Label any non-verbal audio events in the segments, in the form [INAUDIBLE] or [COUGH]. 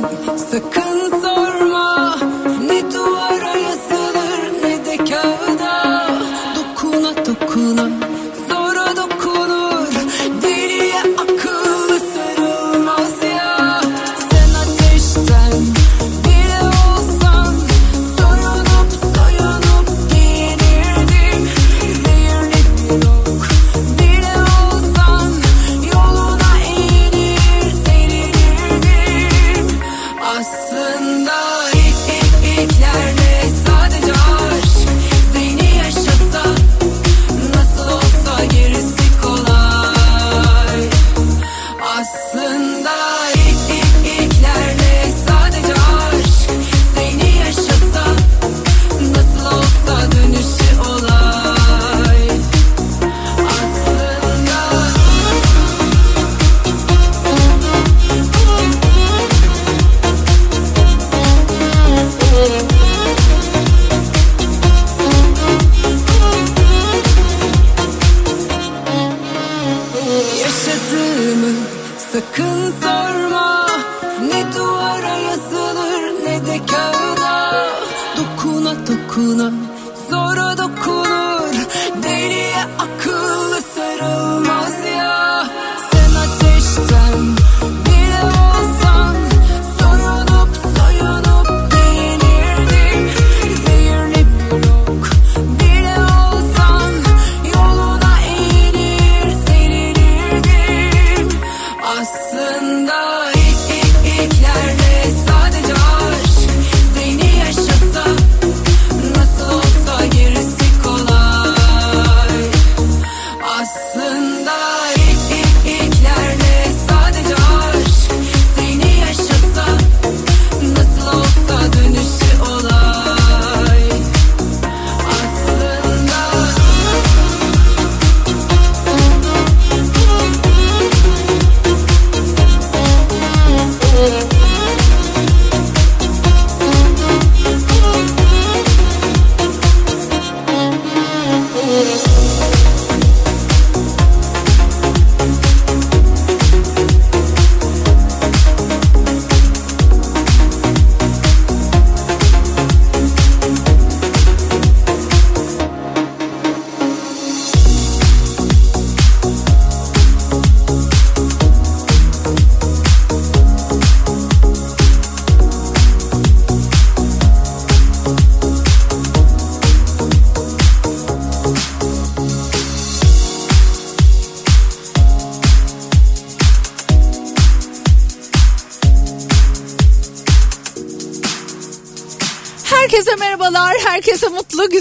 Seconds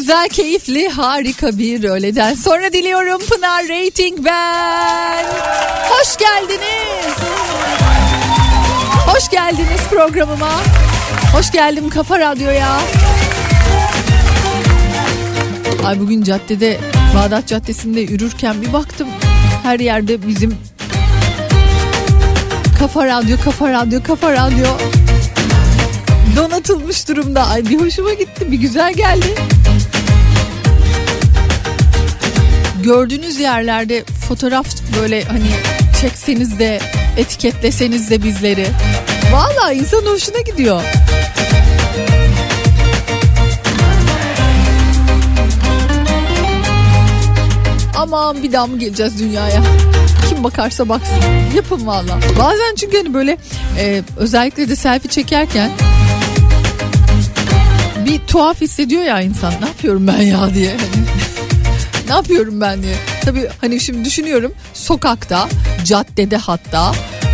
güzel, keyifli, harika bir öğleden sonra diliyorum. Pınar Rating ben. Hoş geldiniz. Hoş geldiniz programıma. Hoş geldim Kafa Radyo'ya. Ay bugün caddede, Bağdat Caddesi'nde yürürken bir baktım. Her yerde bizim Kafa Radyo, Kafa Radyo, Kafa Radyo donatılmış durumda. Ay bir hoşuma gitti, bir güzel geldi. Gördüğünüz yerlerde fotoğraf böyle hani çekseniz de etiketleseniz de bizleri. Vallahi insan hoşuna gidiyor. Aman bir daha mı geleceğiz dünyaya? Kim bakarsa baksın. Yapın valla. Bazen çünkü hani böyle e, özellikle de selfie çekerken bir tuhaf hissediyor ya insan. Ne yapıyorum ben ya diye. Hani ne yapıyorum ben diye. Tabii hani şimdi düşünüyorum sokakta, caddede hatta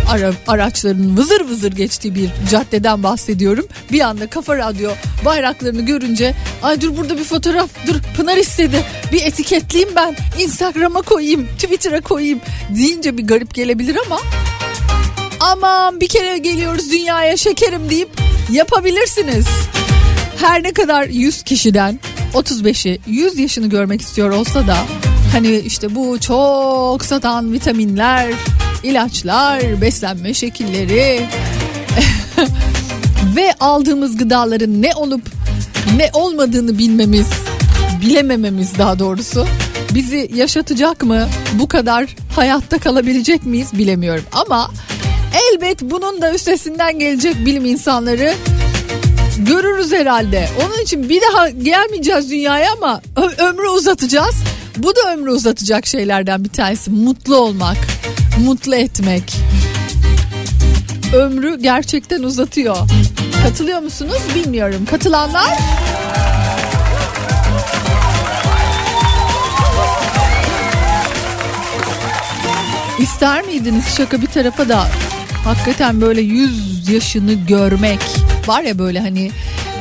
ara, araçların vızır vızır geçtiği bir caddeden bahsediyorum. Bir anda Kafa Radyo bayraklarını görünce ay dur burada bir fotoğraf dur Pınar istedi bir etiketleyeyim ben Instagram'a koyayım Twitter'a koyayım deyince bir garip gelebilir ama aman bir kere geliyoruz dünyaya şekerim deyip yapabilirsiniz. Her ne kadar 100 kişiden 35'i 100 yaşını görmek istiyor olsa da hani işte bu çok satan vitaminler, ilaçlar, beslenme şekilleri [LAUGHS] ve aldığımız gıdaların ne olup ne olmadığını bilmemiz, bilemememiz daha doğrusu bizi yaşatacak mı? Bu kadar hayatta kalabilecek miyiz bilemiyorum. Ama elbet bunun da üstesinden gelecek bilim insanları görürüz herhalde. Onun için bir daha gelmeyeceğiz dünyaya ama ömrü uzatacağız. Bu da ömrü uzatacak şeylerden bir tanesi. Mutlu olmak, mutlu etmek. Ömrü gerçekten uzatıyor. Katılıyor musunuz bilmiyorum. Katılanlar İster miydiniz şaka bir tarafa da hakikaten böyle 100 yaşını görmek var ya böyle hani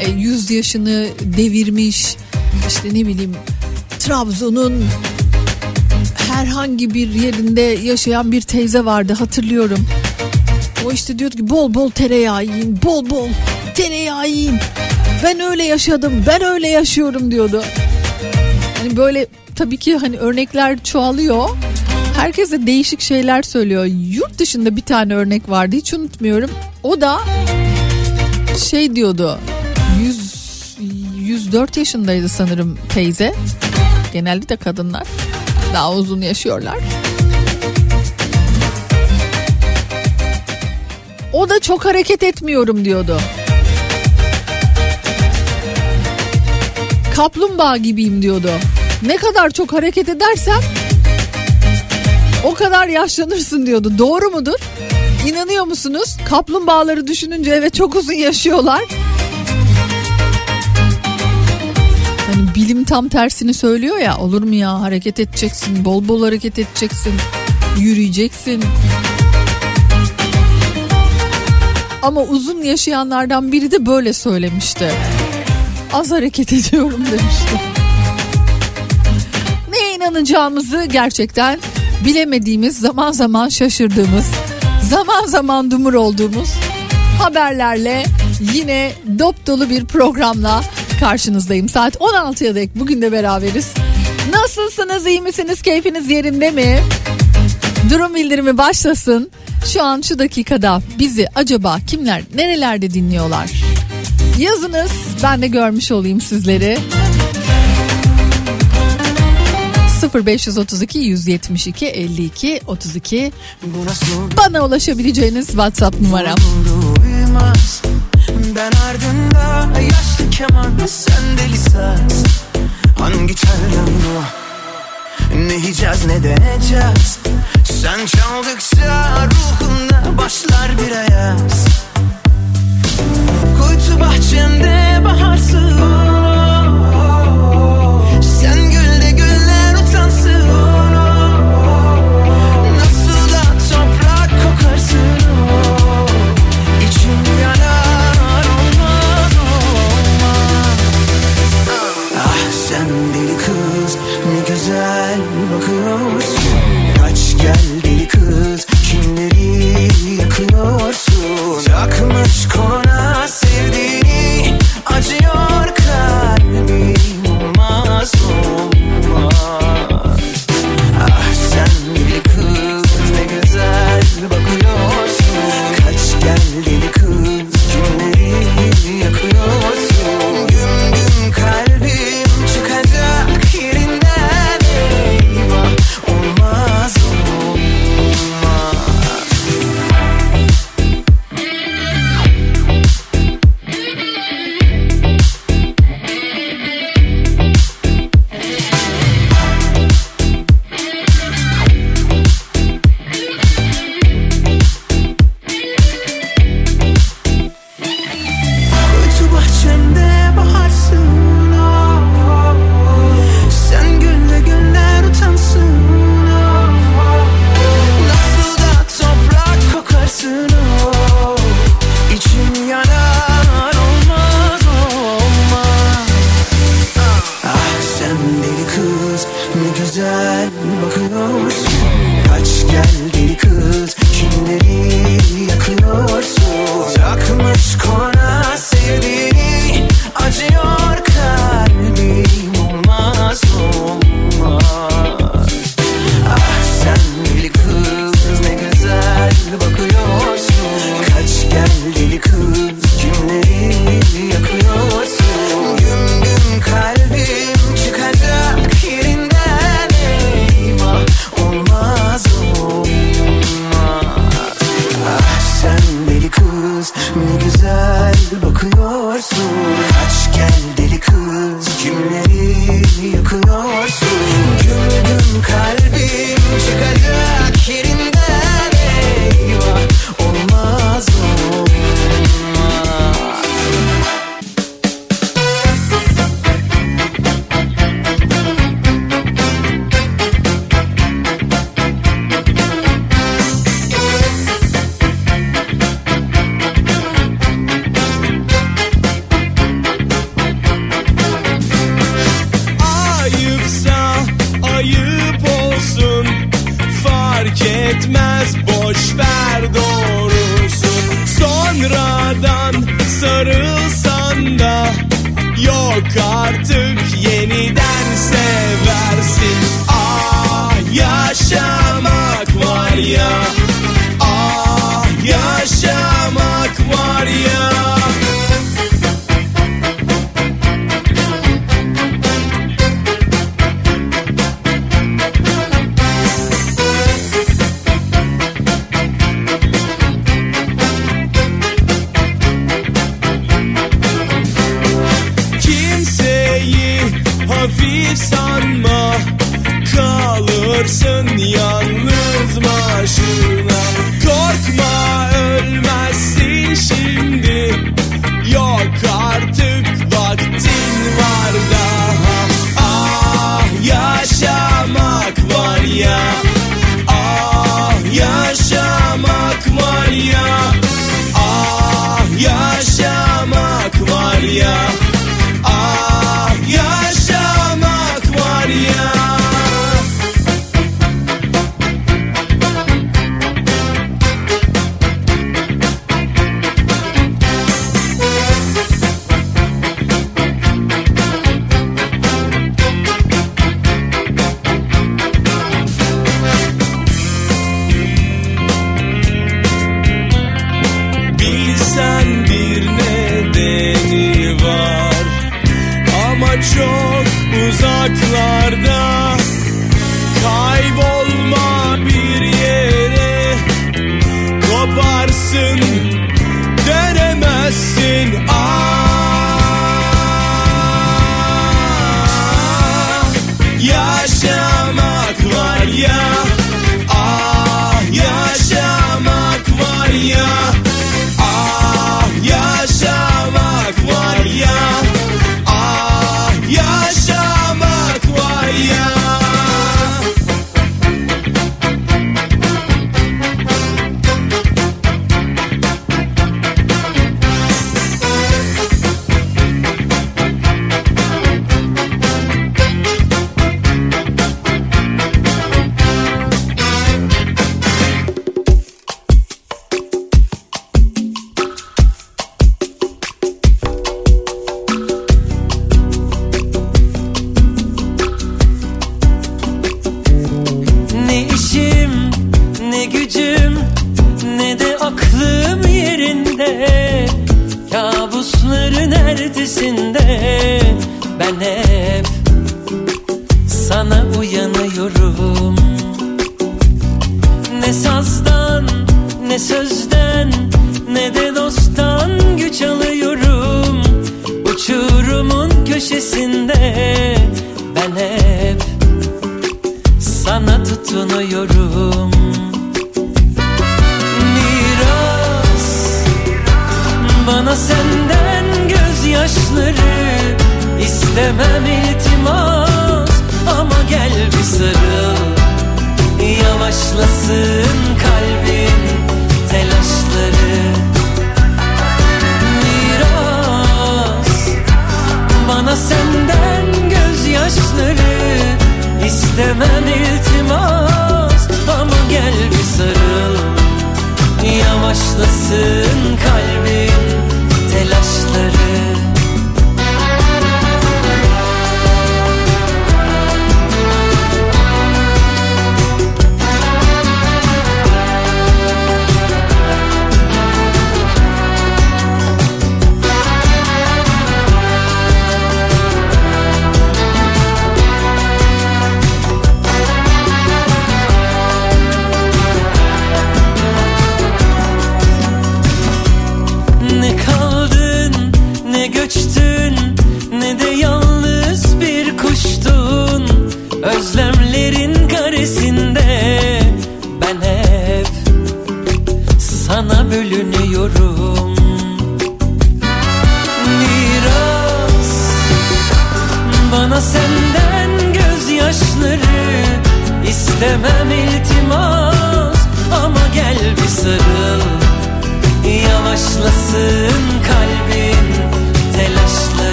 e, 100 yaşını devirmiş işte ne bileyim Trabzon'un herhangi bir yerinde yaşayan bir teyze vardı hatırlıyorum. O işte diyordu ki bol bol tereyağı yiyin bol bol tereyağı yiyin. Ben öyle yaşadım ben öyle yaşıyorum diyordu. Hani böyle tabii ki hani örnekler çoğalıyor. Herkes de değişik şeyler söylüyor. Yurt dışında bir tane örnek vardı hiç unutmuyorum. O da şey diyordu. 100 104 yaşındaydı sanırım teyze. Genelde de kadınlar daha uzun yaşıyorlar. O da çok hareket etmiyorum diyordu. Kaplumbağa gibiyim diyordu. Ne kadar çok hareket edersem o kadar yaşlanırsın diyordu. Doğru mudur? İnanıyor musunuz? Kaplumbağaları düşününce evet çok uzun yaşıyorlar. Hani bilim tam tersini söylüyor ya olur mu ya hareket edeceksin bol bol hareket edeceksin yürüyeceksin. Ama uzun yaşayanlardan biri de böyle söylemişti. Az hareket ediyorum demişti. Neye inanacağımızı gerçekten bilemediğimiz zaman zaman şaşırdığımız zaman zaman dumur olduğumuz haberlerle yine dop dolu bir programla karşınızdayım. Saat 16'ya dek bugün de beraberiz. Nasılsınız iyi misiniz keyfiniz yerinde mi? Durum bildirimi başlasın. Şu an şu dakikada bizi acaba kimler nerelerde dinliyorlar? Yazınız ben de görmüş olayım sizleri. 0532 172 52 32 bana ulaşabileceğiniz WhatsApp numaram. Ben ardında yaşlı keman sen deli saz. Hangi telden bu Ne yiyeceğiz ne deneyeceğiz Sen çaldıkça ben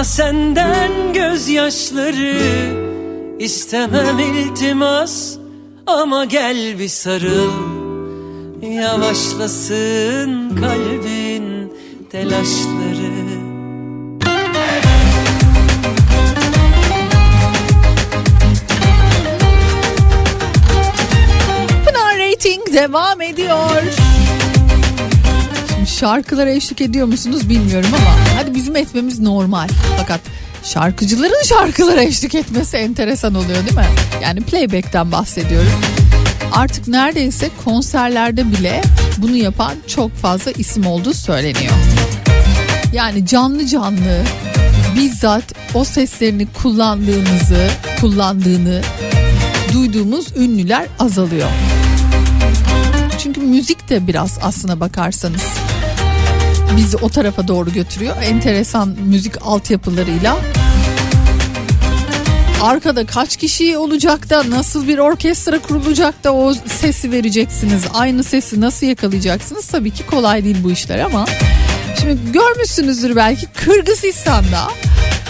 bana senden gözyaşları istemem iltimas ama gel bir sarıl Yavaşlasın kalbin telaşları Pınar Rating devam ediyor. Şarkılara eşlik ediyor musunuz bilmiyorum ama hadi bizim etmemiz normal. Fakat şarkıcıların şarkılara eşlik etmesi enteresan oluyor değil mi? Yani playback'ten bahsediyorum. Artık neredeyse konserlerde bile bunu yapan çok fazla isim olduğu söyleniyor. Yani canlı canlı bizzat o seslerini kullandığımızı, kullandığını duyduğumuz ünlüler azalıyor. Çünkü müzik de biraz aslına bakarsanız bizi o tarafa doğru götürüyor. Enteresan müzik altyapılarıyla. Arkada kaç kişi olacak da nasıl bir orkestra kurulacak da o sesi vereceksiniz. Aynı sesi nasıl yakalayacaksınız? Tabii ki kolay değil bu işler ama şimdi görmüşsünüzdür belki Kırgızistan'da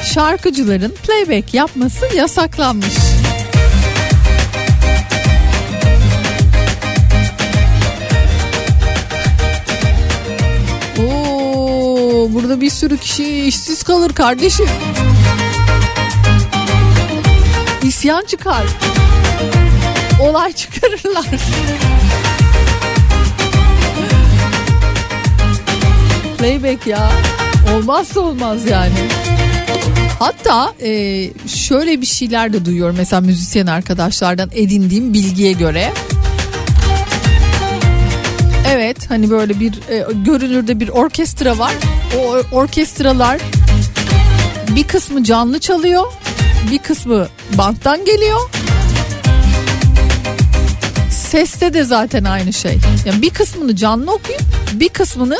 şarkıcıların playback yapması yasaklanmış. Burada bir sürü kişi işsiz kalır kardeşim. İsyan çıkar. Olay çıkarırlar. Playback ya. Olmazsa olmaz yani. Hatta e, şöyle bir şeyler de duyuyorum mesela müzisyen arkadaşlardan edindiğim bilgiye göre. Evet hani böyle bir e, görünürde bir orkestra var. O orkestralar bir kısmı canlı çalıyor, bir kısmı banttan geliyor. Seste de zaten aynı şey. Yani bir kısmını canlı okuyup bir kısmını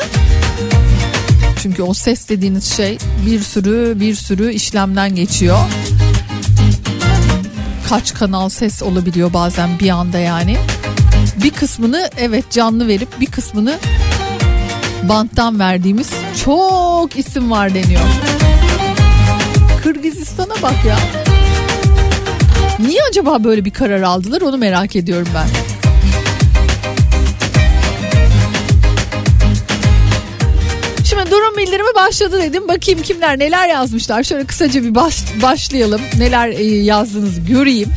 çünkü o ses dediğiniz şey bir sürü bir sürü işlemden geçiyor. Kaç kanal ses olabiliyor bazen bir anda yani. Bir kısmını evet canlı verip bir kısmını banttan verdiğimiz çok isim var deniyor. Kırgızistan'a bak ya. Niye acaba böyle bir karar aldılar onu merak ediyorum ben. Şimdi durum bildirimi başladı dedim. Bakayım kimler neler yazmışlar. Şöyle kısaca bir baş, başlayalım. Neler e, yazdınız göreyim.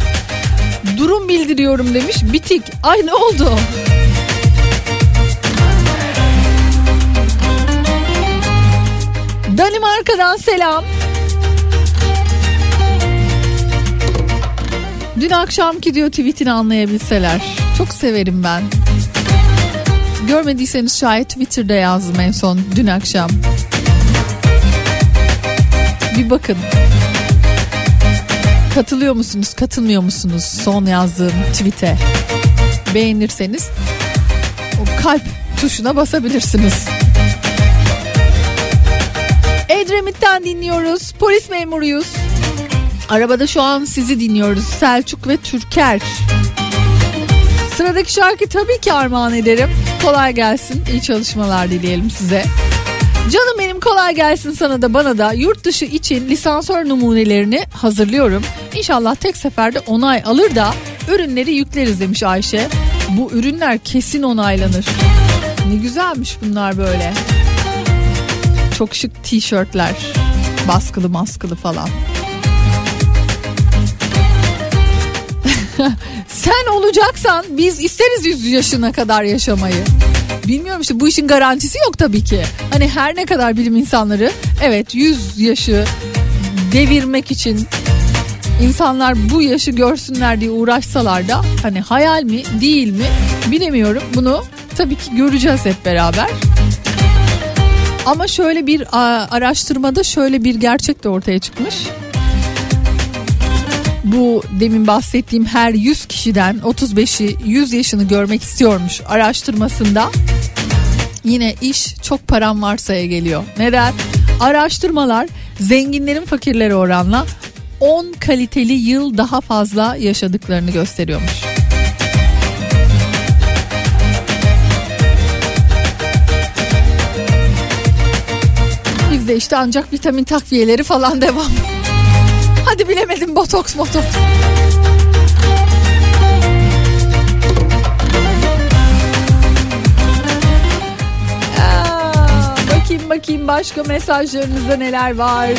Durum bildiriyorum demiş. Bitik. Ay ne oldu? Danimarka'dan selam. Dün akşamki diyor tweetini anlayabilseler. Çok severim ben. Görmediyseniz şayet Twitter'da yazdım en son dün akşam. Bir bakın. Katılıyor musunuz, katılmıyor musunuz son yazdığım tweet'e? Beğenirseniz o kalp tuşuna basabilirsiniz. Edremit'ten dinliyoruz. Polis memuruyuz. Arabada şu an sizi dinliyoruz. Selçuk ve Türker. Sıradaki şarkı tabii ki armağan ederim. Kolay gelsin. İyi çalışmalar dileyelim size. Canım benim kolay gelsin sana da bana da yurt dışı için lisansör numunelerini hazırlıyorum. İnşallah tek seferde onay alır da ürünleri yükleriz demiş Ayşe. Bu ürünler kesin onaylanır. Ne güzelmiş bunlar böyle. Çok şık tişörtler. Baskılı maskılı falan. [LAUGHS] Sen olacaksan biz isteriz 100 yaşına kadar yaşamayı. Bilmiyorum işte bu işin garantisi yok tabii ki. Hani her ne kadar bilim insanları evet 100 yaşı devirmek için insanlar bu yaşı görsünler diye uğraşsalar da hani hayal mi değil mi bilemiyorum. Bunu tabii ki göreceğiz hep beraber. Ama şöyle bir araştırmada şöyle bir gerçek de ortaya çıkmış. Bu demin bahsettiğim her 100 kişiden 35'i 100 yaşını görmek istiyormuş araştırmasında. Yine iş çok param varsaya geliyor. Neden? Araştırmalar zenginlerin fakirlere oranla 10 kaliteli yıl daha fazla yaşadıklarını gösteriyormuş. Bizde işte ancak vitamin takviyeleri falan devam. Hadi bilemedim botoks motoks. Bakayım bakayım başka mesajlarınızda neler var.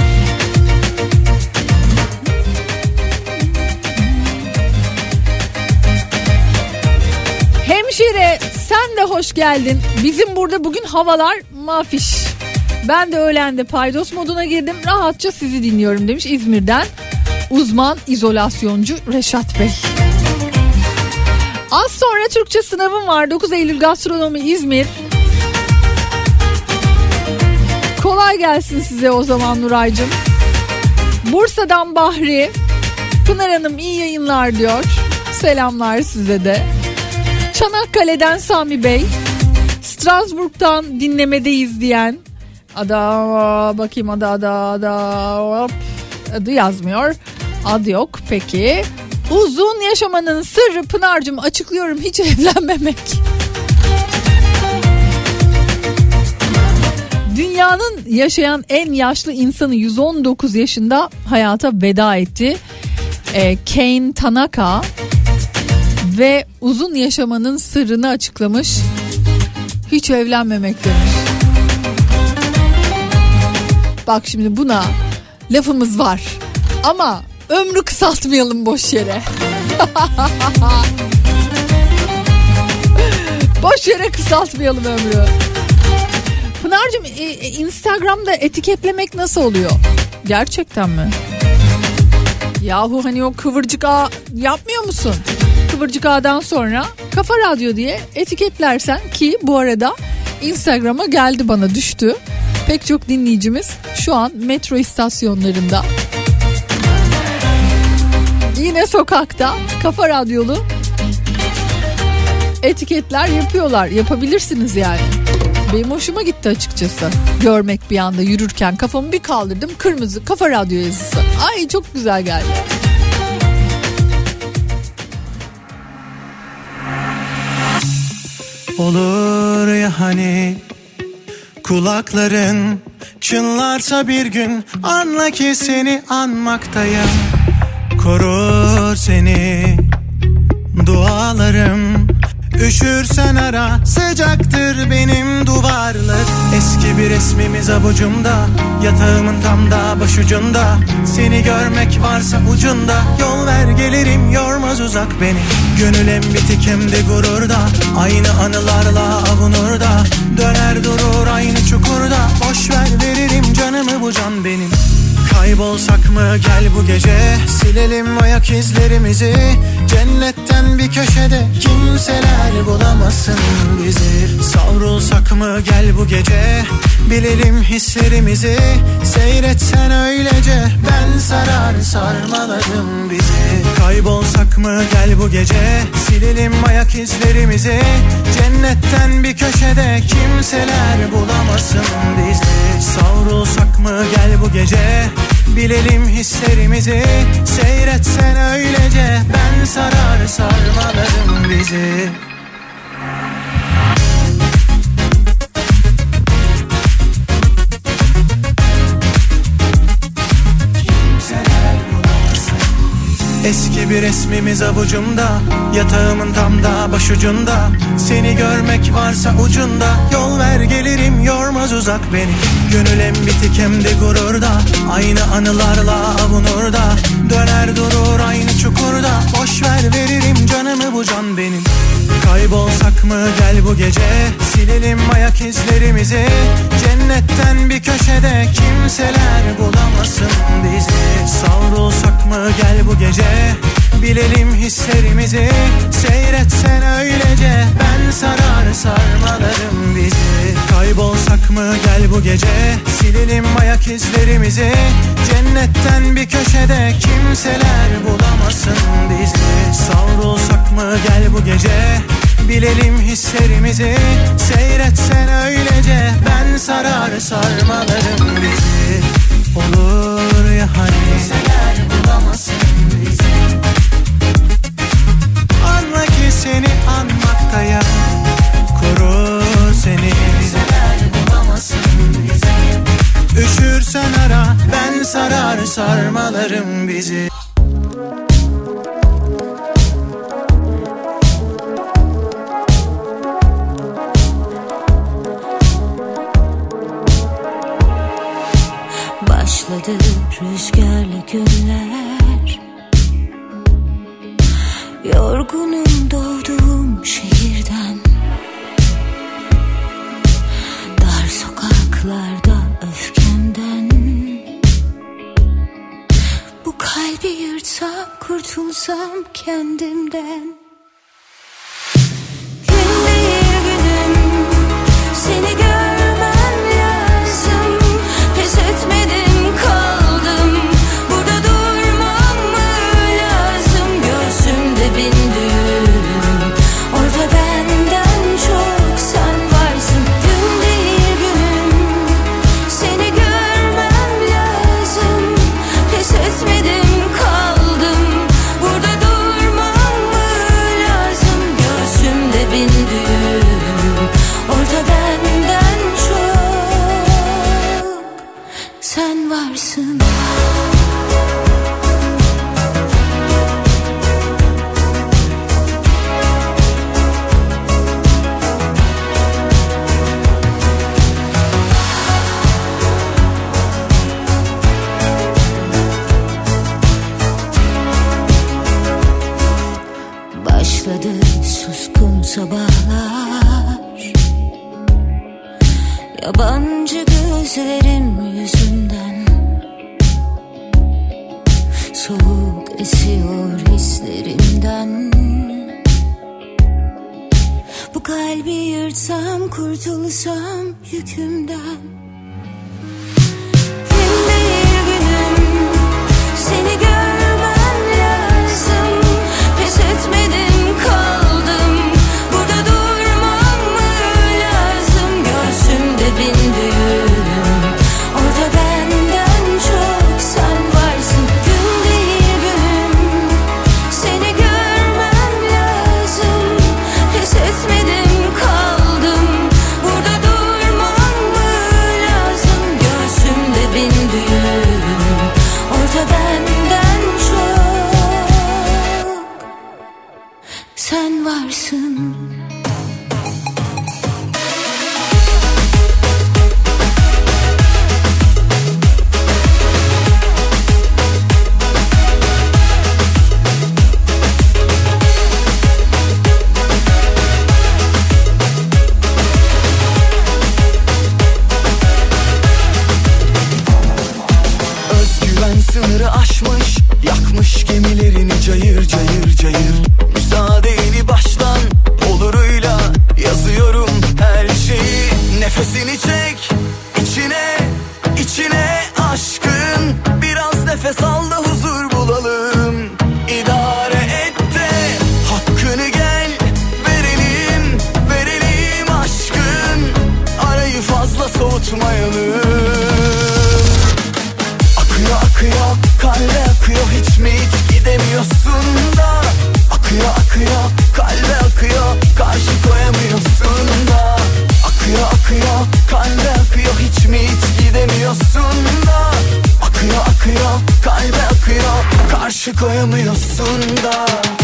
Hemşire sen de hoş geldin. Bizim burada bugün havalar mafiş. Ben de öğlende paydos moduna girdim. Rahatça sizi dinliyorum demiş İzmir'den. Uzman izolasyoncu Reşat Bey. Az sonra Türkçe sınavım var. 9 Eylül Gastronomi İzmir. Kolay gelsin size o zaman Nuraycığım. Bursa'dan Bahri. Pınar Hanım iyi yayınlar diyor. Selamlar size de. Çanakkale'den Sami Bey. Strasbourg'dan dinlemedeyiz diyen. Ada bakayım ada ada ada hop. Adı yazmıyor. Adı yok peki. Uzun yaşamanın sırrı Pınar'cığım açıklıyorum hiç [LAUGHS] evlenmemek. Dünyanın yaşayan en yaşlı insanı 119 yaşında hayata veda etti. Ee, Kane Tanaka ve uzun yaşamanın sırrını açıklamış. Hiç evlenmemek demiş. Bak şimdi buna lafımız var. Ama ömrü kısaltmayalım boş yere. [LAUGHS] boş yere kısaltmayalım ömrü. Pınar'cığım e, e, Instagram'da etiketlemek nasıl oluyor? Gerçekten mi? Yahu hani o kıvırcık ağ yapmıyor musun? Kıvırcık ağdan sonra Kafa Radyo diye etiketlersen ki bu arada Instagram'a geldi bana düştü. Pek çok dinleyicimiz şu an metro istasyonlarında yine sokakta Kafa Radyolu etiketler yapıyorlar. Yapabilirsiniz yani. Benim hoşuma gitti açıkçası. Görmek bir anda yürürken kafamı bir kaldırdım. Kırmızı Kafa Radyo yazısı. Ay çok güzel geldi. Olur ya hani kulakların çınlarsa bir gün anla ki seni anmaktayım. Korur seni dualarım Üşürsen ara sıcaktır benim duvarlar. Eski bir resmimiz avucumda Yatağımın tam da başucunda. Seni görmek varsa ucunda Yol ver gelirim yormaz uzak beni. Gönül hem bitik hem de gururda Aynı anılarla avunur da Döner durur aynı çukurda Boş ver veririm canımı bu can benim Kaybolsak mı? Gel bu gece. Silelim ayak izlerimizi. Cennetten bir köşede Kimseler bulamasın bizi. Savrulsak mı? Gel bu gece. Bilelim hislerimizi. Seyretsen öylece. Ben sarar sarmaladım bizi. Kaybolsak mı? Gel bu gece. Silelim ayak izlerimizi. Cennetten bir köşede Kimseler bulamasın bizi. Savrulsak mı? Gel bu gece Bilelim hislerimizi. Seyretsen öylece Ben sarar sarmaladım bizi Eski bir resmimiz avucumda Yatağımın tam da başucunda. Seni görmek varsa ucunda Yol ver gelirim yormaz uzak beni. Gönül hem bitik hem de gururda Aynı anılarla avunur da Döner durur aynı çukurda Boş ver veririm canımı bu can benim Kaybolsak mı gel bu gece? Silelim ayak izlerimizi. Cennetten bir köşede Kimseler bulamasın bizi. Savrulsak mı gel bu gece? Bilelim hislerimizi. Seyretsen öylece. Ben sarar sarmalarım bizi. Kaybolsak mı gel bu gece? Silelim ayak izlerimizi. Cennetten bir köşede Kimseler bulamasın bizi. Savrulsak mı gel bu gece Bilelim hislerimizi. Seyretsen öylece Ben sarar sarmalarım bizi. Olur ya hani? Kimseler bulamasın bizi. Anla ki seni anmakta ya Korur seni. Kimseler bulamasın bizi. Üşürsen ara Ben sarar sarmalarım bizi karşı koyamıyorsun da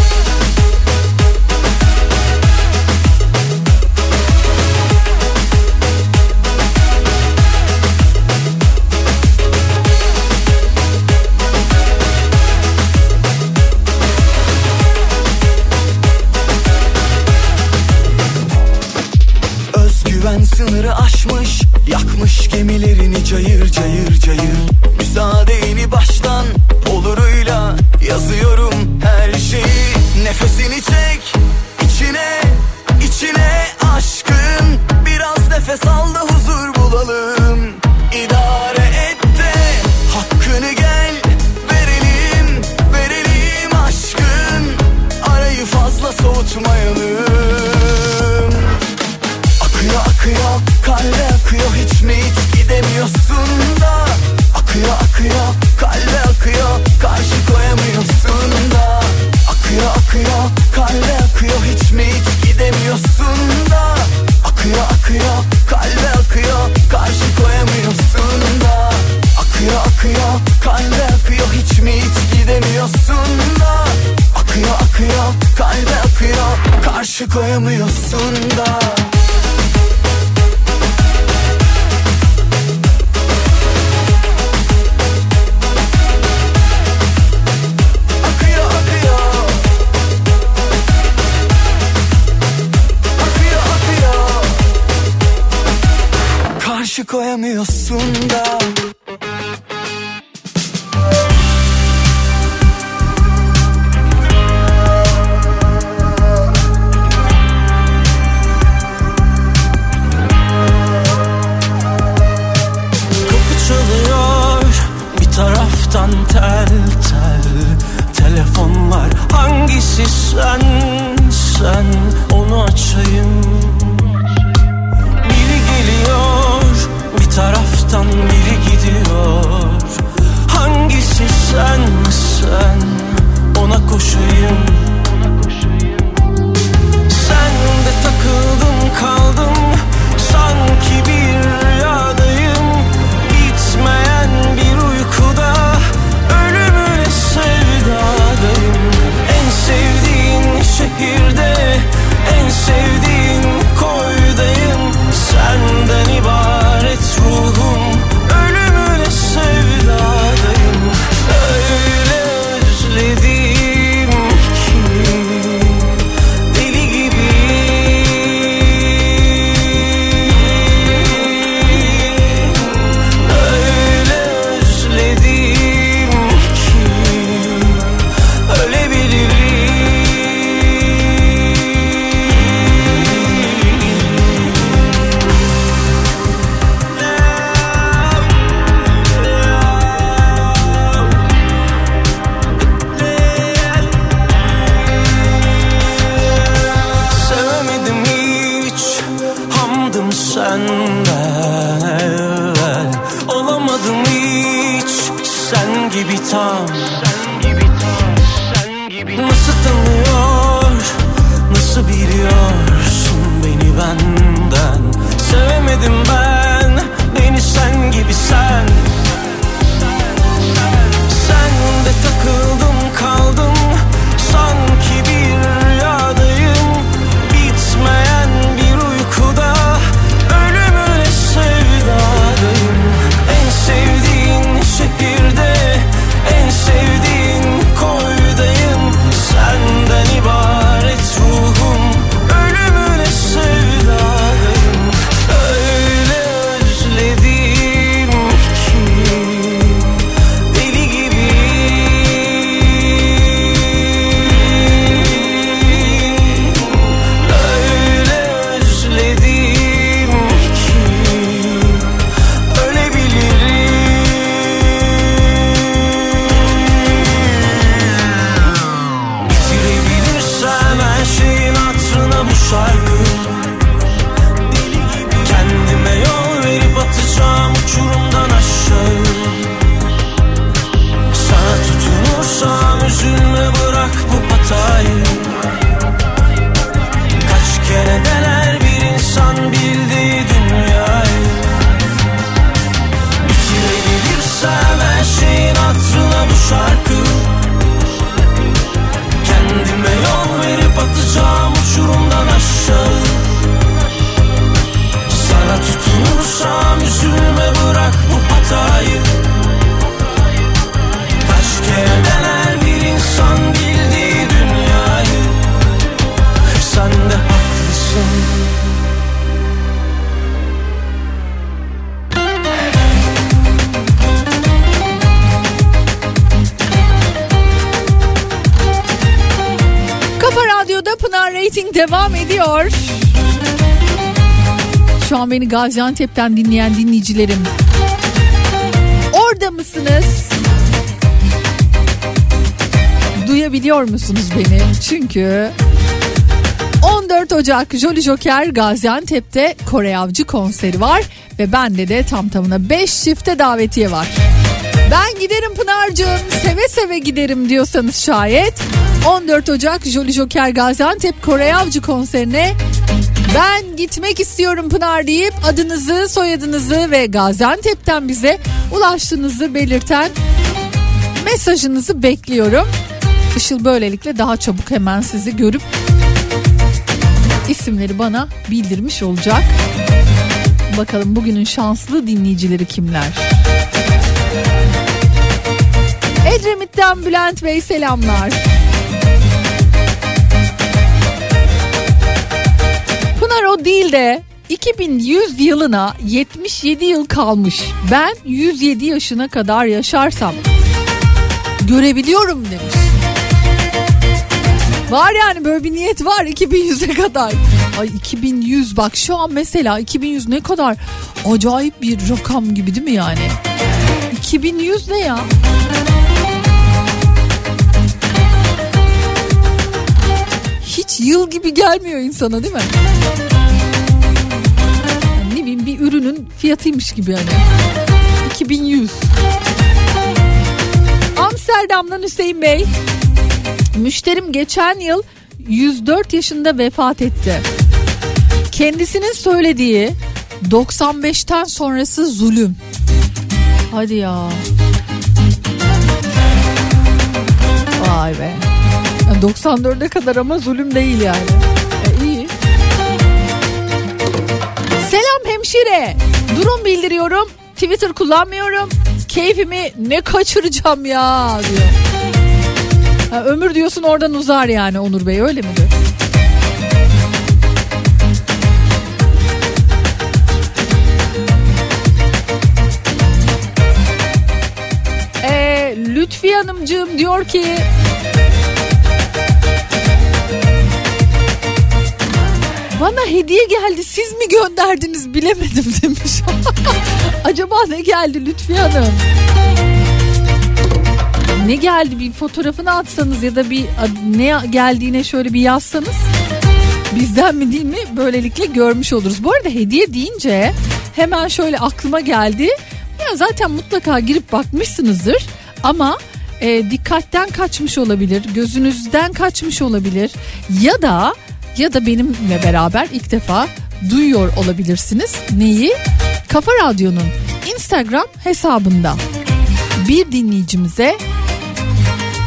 ediyor. Şu an beni Gaziantep'ten dinleyen dinleyicilerim. Orada mısınız? Duyabiliyor musunuz beni? Çünkü 14 Ocak Jolly Joker Gaziantep'te Kore Avcı konseri var ve bende de tam tamına 5 çifte davetiye var. Ben giderim Pınar'cığım seve seve giderim diyorsanız şayet 14 Ocak Jolly Joker Gaziantep Kore Avcı konserine ben gitmek istiyorum Pınar deyip adınızı soyadınızı ve Gaziantep'ten bize ulaştığınızı belirten mesajınızı bekliyorum. Işıl böylelikle daha çabuk hemen sizi görüp isimleri bana bildirmiş olacak. Bakalım bugünün şanslı dinleyicileri kimler? Edremit'ten Bülent Bey selamlar. Değil de 2100 yılına 77 yıl kalmış. Ben 107 yaşına kadar yaşarsam görebiliyorum demiş. Var yani böyle bir niyet var 2100'e kadar. Ay 2100 bak şu an mesela 2100 ne kadar acayip bir rakam gibi değil mi yani? 2100 ne ya? Hiç yıl gibi gelmiyor insana değil mi? Ürünün fiyatıymış gibi yani. 2100. Amsterdam'dan Hüseyin Bey. Müşterim geçen yıl 104 yaşında vefat etti. Kendisinin söylediği 95'ten sonrası zulüm. Hadi ya. Vay be. Yani 94'e kadar ama zulüm değil yani. Selam hemşire. Durum bildiriyorum. Twitter kullanmıyorum. Keyfimi ne kaçıracağım ya diyor. Ha, ömür diyorsun oradan uzar yani Onur Bey öyle midir? Ee, Lütfiye Hanımcığım diyor ki Bana hediye geldi siz mi gönderdiniz bilemedim [LAUGHS] demiş. Acaba ne geldi Lütfiye Hanım? Ne geldi bir fotoğrafını atsanız ya da bir ne geldiğine şöyle bir yazsanız bizden mi değil mi böylelikle görmüş oluruz. Bu arada hediye deyince hemen şöyle aklıma geldi. Ya zaten mutlaka girip bakmışsınızdır ama e, dikkatten kaçmış olabilir, gözünüzden kaçmış olabilir ya da ya da benimle beraber ilk defa duyuyor olabilirsiniz. Neyi? Kafa Radyo'nun Instagram hesabında bir dinleyicimize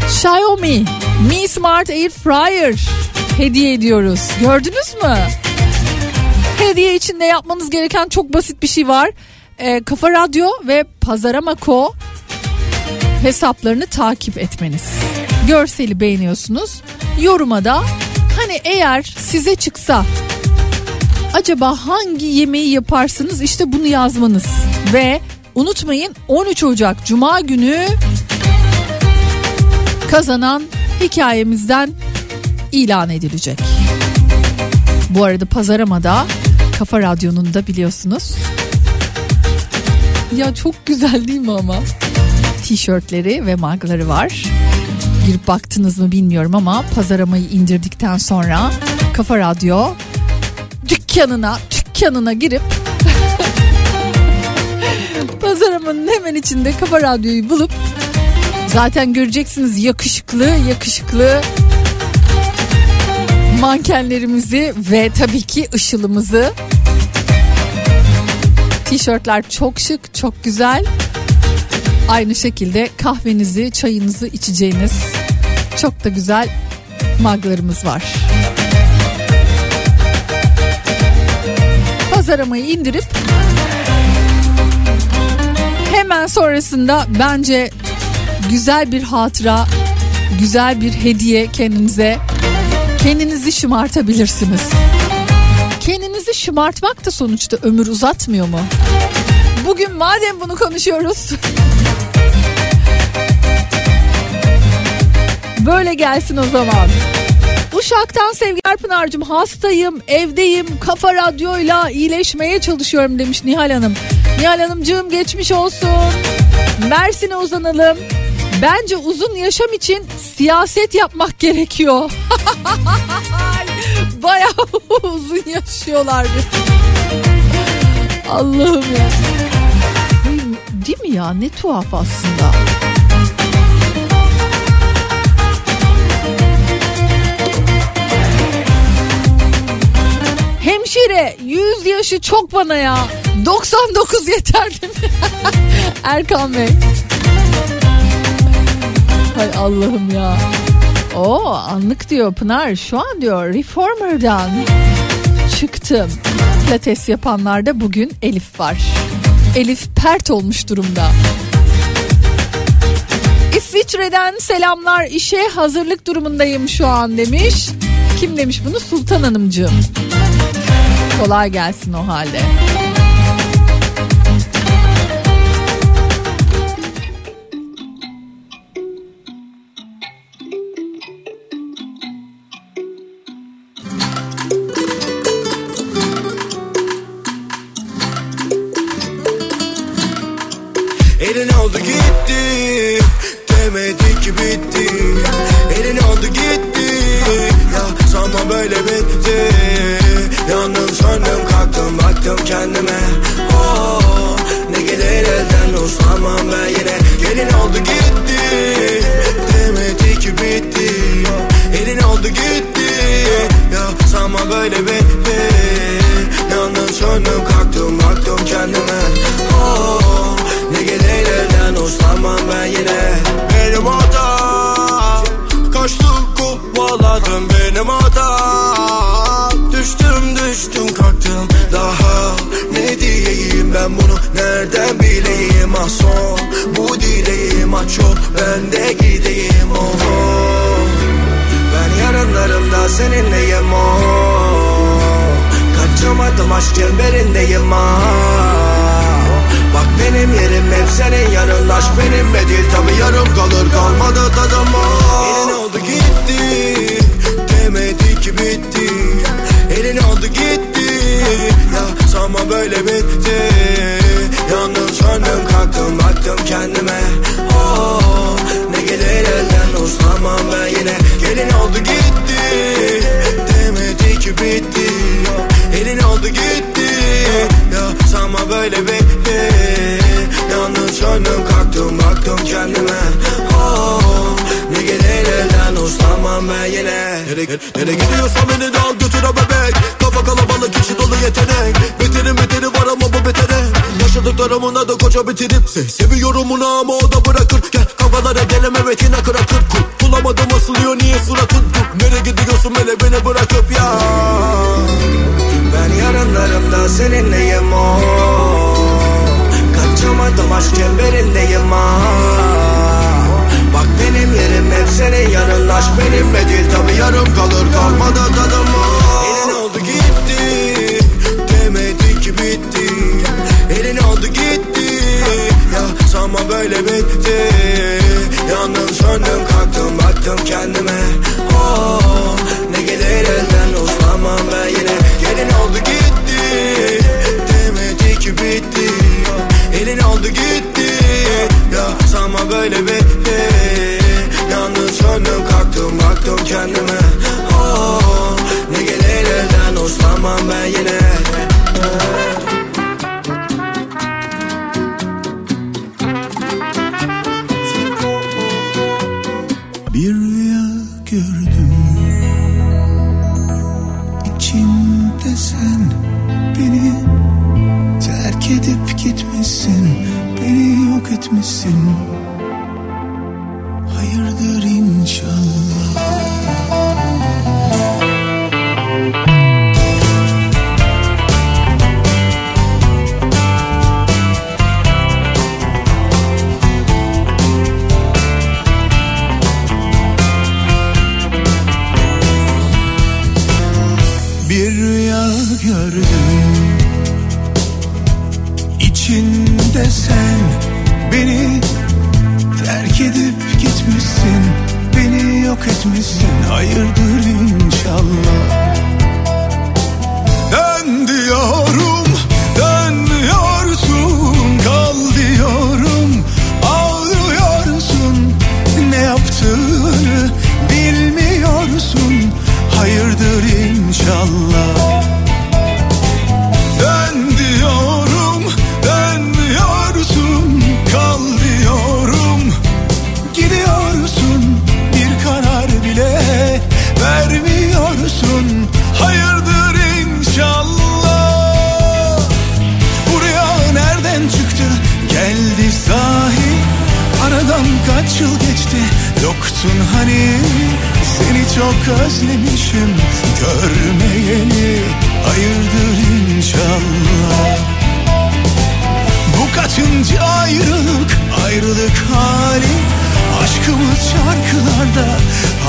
Xiaomi Mi Smart Air Fryer hediye ediyoruz. Gördünüz mü? Hediye içinde yapmanız gereken çok basit bir şey var. Ee, Kafa Radyo ve Pazarama.co hesaplarını takip etmeniz. Görseli beğeniyorsunuz. Yoruma da hani eğer size çıksa acaba hangi yemeği yaparsınız işte bunu yazmanız. Ve unutmayın 13 Ocak Cuma günü kazanan hikayemizden ilan edilecek. Bu arada Pazarama'da Kafa Radyo'nun da biliyorsunuz. Ya çok güzel değil mi ama? Tişörtleri ve magları var. Girip baktınız mı bilmiyorum ama Pazarama'yı indirdikten sonra Kafa Radyo dükkanına dükkanına girip [LAUGHS] Pazarama'nın hemen içinde Kafa Radyo'yu bulup Zaten göreceksiniz yakışıklı yakışıklı mankenlerimizi ve tabii ki ışılımızı. Tişörtler çok şık, çok güzel. Aynı şekilde kahvenizi, çayınızı içeceğiniz çok da güzel maglarımız var. Pazaramayı indirip hemen sonrasında bence güzel bir hatıra, güzel bir hediye kendinize kendinizi şımartabilirsiniz. Kendinizi şımartmak da sonuçta ömür uzatmıyor mu? Bugün madem bunu konuşuyoruz. Böyle gelsin o zaman. Uşak'tan sevgiler Pınar'cığım hastayım evdeyim kafa radyoyla iyileşmeye çalışıyorum demiş Nihal Hanım. Nihal Hanımcığım geçmiş olsun. Mersin'e uzanalım. Bence uzun yaşam için siyaset yapmak gerekiyor. [LAUGHS] Bayağı [LAUGHS] uzun yaşıyorlar. Allah'ım ya. Değil mi ya ne tuhaf aslında. Hemşire 100 yaşı çok bana ya. 99 yeter değil mi? [LAUGHS] Erkan Bey. Hay Allah'ım ya. Oo anlık diyor Pınar şu an diyor Reformer'dan çıktım. Pilates yapanlarda bugün Elif var. Elif pert olmuş durumda. İsviçre'den selamlar işe hazırlık durumundayım şu an demiş. Kim demiş bunu Sultan Hanımcığım. Kolay gelsin o halde. Koca bitirip se Seviyorum onu ama o da bırakır. Gel kavgalara geleme evet yine kırakır. Kul bulamadım asılıyor niye suratın Dur nereye gidiyorsun hele beni bırakıp ya? Ben yarınlarımda seninleyim o. Kaçamadım aşk çemberindeyim ha Bak benim yerim hep senin yanın Aşk benimle değil tabi yarım kalır. Kalmadı tadım ha. Sanma böyle bitti. Yandım söndüm kalktım baktım kendime. Oh, Ne gelir elden uslanmam ben yine. Gelin oldu gitti. Demedi ki bitti. Elin oldu gitti. Ya sanma böyle bitti. Yandım söndüm kalktım baktım kendime. Oh, Ne gelir elden uslanmam ben yine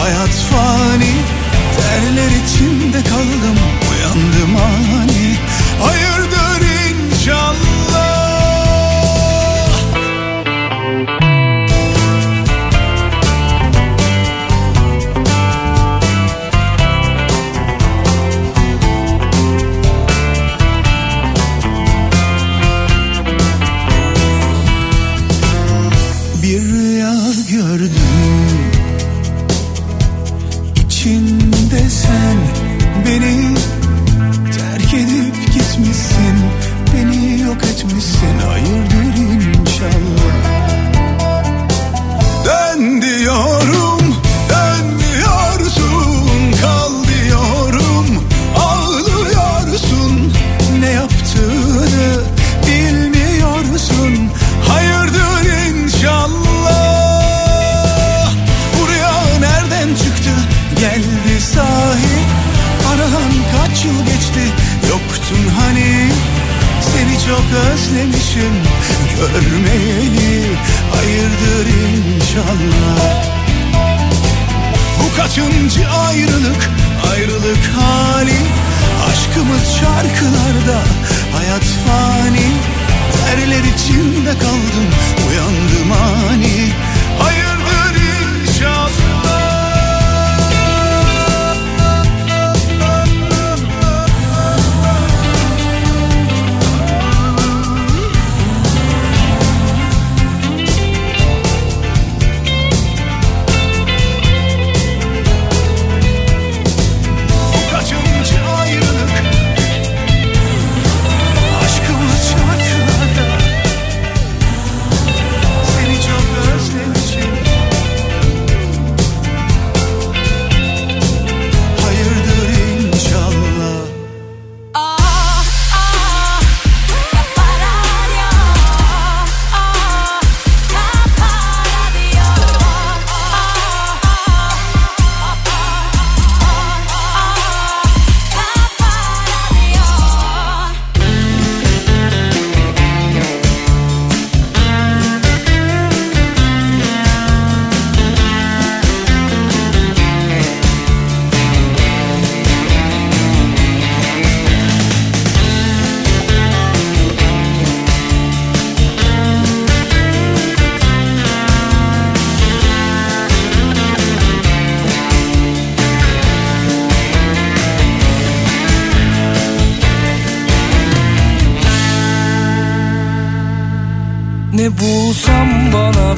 Hayat fani Terler içinde kaldım Uyandım ağlar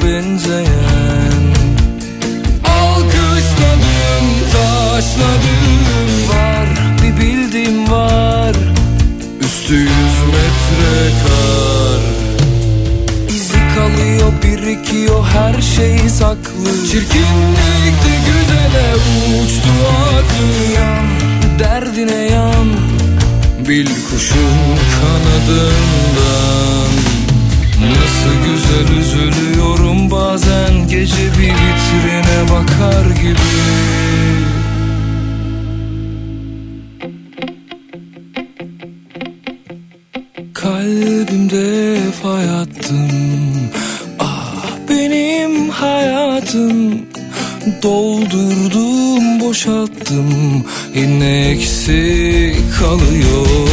benzeyen Alkışladım taşladım. Var bir bildiğim var. Üstü yüz metre kar. İzi kalıyor birikiyor her şey saklı. Çirkinlikte güzele uçtu adı yan Derdine yan Bil kuşun kanadından. Nasıl güzel üzülüyorum bazen Gece bir vitrine bakar gibi. Kalbimde fayattım Ah benim hayatım. Doldurdum boşalttım. Yine eksik kalıyor.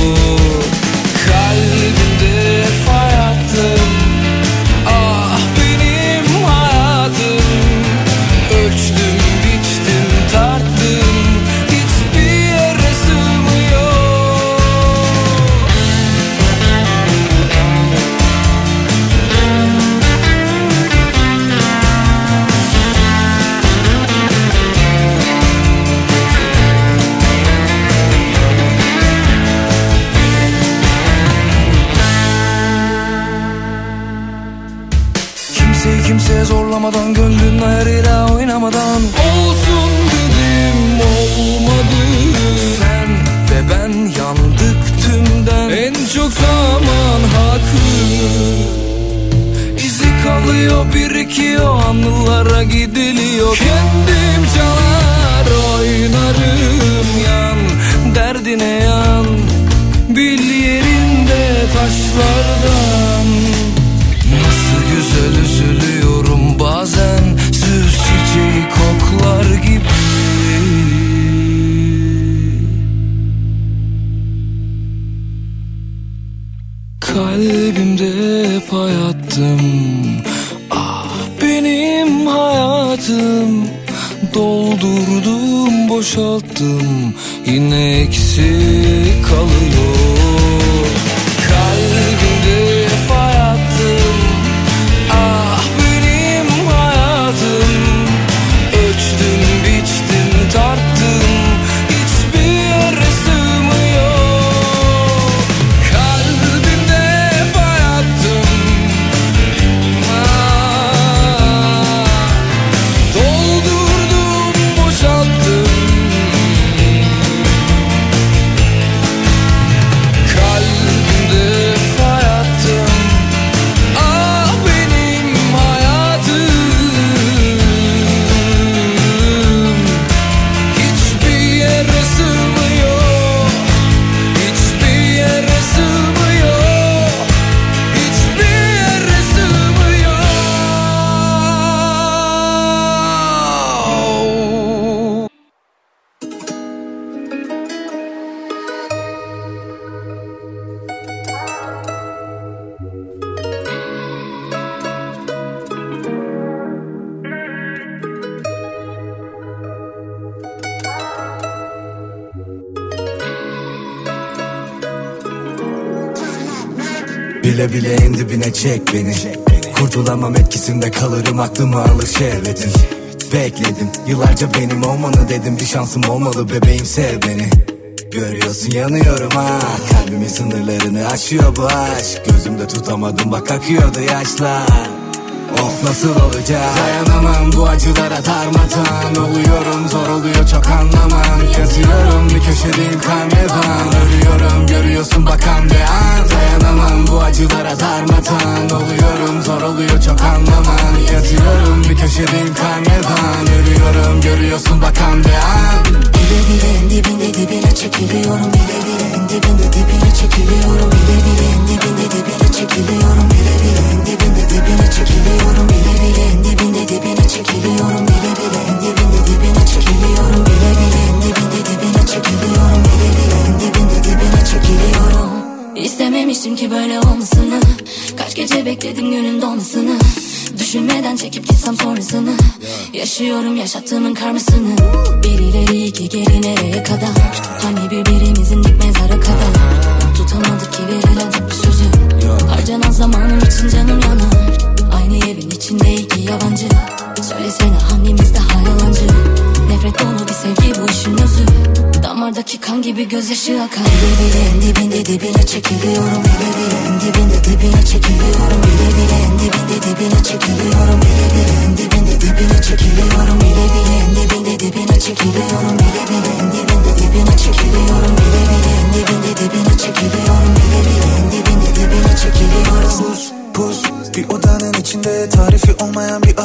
Bile bile en dibine çek beni. Kurtulamam etkisinde kalırım aklımı alır şehvetin. Bekledim yıllarca benim olmanı dedim. Bir şansım olmalı bebeğim sev beni. Görüyorsun yanıyorum ha. Kalbimin sınırlarını aşıyor bu aşk. Gözümde tutamadım bak akıyordu yaşlar Of nasıl olacak? Dayanamam bu acılara darmadan. Oluyorum zor oluyor çok anlamam. Yazıyorum bir köşedeyim karnevan Ölüyorum görüyorsun bakan bir an. Dayanamam bu acılara darmadan. Oluyorum zor oluyor çok anlamam. Yazıyorum bir köşedeyim karnevan Ölüyorum görüyorsun bakan bir an Bile bile en dibinde dibine çekiliyorum Bile bile en dibinde dibine çekiliyorum Bile bile en dibinde dibine çekiliyorum Bile bile en dibinde dibine çekiliyorum Bile bile en dibinde dibine çekiliyorum Bile bile en dibinde dibine çekiliyorum Bile bile en dibinde dibine çekiliyorum Bile bile en dibinde dibine çekiliyorum İstememiştim ki böyle olmasını Kaç gece bekledim günün dolmasını Düşünmeden çekip gitsem sonrasını. Yaşıyorum yaşattığımın karmasını. Bir ileri iki geri nereye kadar? Hani birbirimizin dik mezara kadar? Tutamadık ki verilen sözü. Harcanan zamanım için canım yanar. Aynı evin içinde iki yabancı. Söylesene hangimiz daha Damardaki kan gibi gözyaşı akar Bile bile en dibinde dibine çekiliyorum. Bile bile en dibinde dibine çekiliyorum. Bile bile en dibinde dibine çekiliyorum. Bile bile en dibinde dibine çekiliyorum. Bile bile en dibinde dibine çekiliyorum. Bile bile en dibinde dibine çekiliyorum. Bile bile en dibinde dibine çekiliyorum. Bile bile en dibinde dibine çekiliyorum. Buz, buz bir odanın içinde Tarifi bir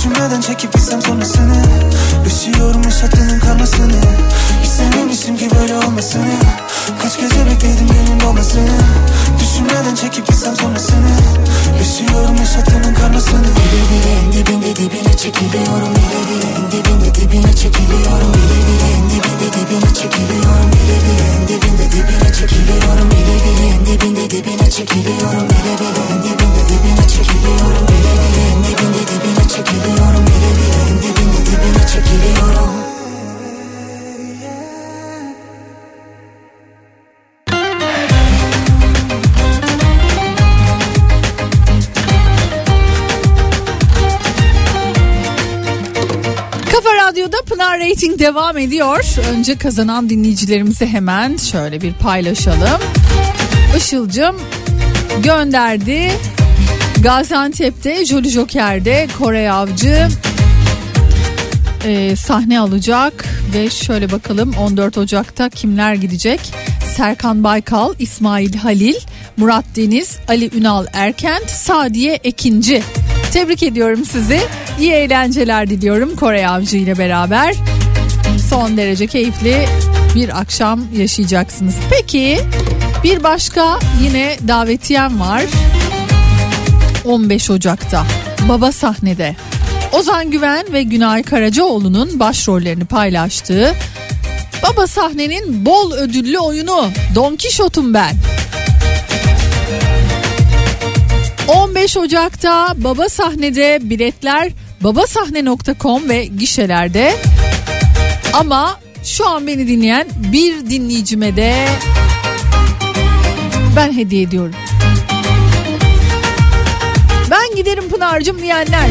Düşünmeden çekip gitsem sonrasını. Yaşıyorum yaşattığının karmasını. İstememiştim ki böyle olmasını. Kaç gece bekledim günün doğmasını Düşünmeden çekip gitsem sonrasını. Yaşıyorum yaşattığının karmasını. Bile bile en dibinde dibine çekiliyorum. Bile bile en dibinde dibine çekiliyorum. Bile bile en dibinde dibine çekiliyorum. Bile bile en dibinde dibine çekiliyorum. Bile bile en dibinde dibine çekiliyorum. Bile bile en dibinde dibine çekiliyorum. Bile bile en dibinde dibine çekiliyorum Yanıyorum bile bile dibine dibine çekiliyorum Radyo'da Pınar Rating devam ediyor. Önce kazanan dinleyicilerimizi hemen şöyle bir paylaşalım. Işıl'cım gönderdi Gaziantep'te Jolly Joker'de Kore Avcı e, sahne alacak ve şöyle bakalım 14 Ocak'ta kimler gidecek? Serkan Baykal, İsmail Halil, Murat Deniz, Ali Ünal Erkent, Sadiye Ekinci. Tebrik ediyorum sizi. İyi eğlenceler diliyorum Kore Avcı ile beraber. Son derece keyifli bir akşam yaşayacaksınız. Peki bir başka yine davetiyem var. 15 Ocak'ta Baba sahnede Ozan Güven ve Günay Karacaoğlu'nun başrollerini paylaştığı Baba sahnenin bol ödüllü oyunu Don Kişot'um ben. 15 Ocak'ta Baba sahnede biletler babasahne.com ve gişelerde. Ama şu an beni dinleyen bir dinleyicime de ben hediye ediyorum. Giderim Pınar'cım diyenler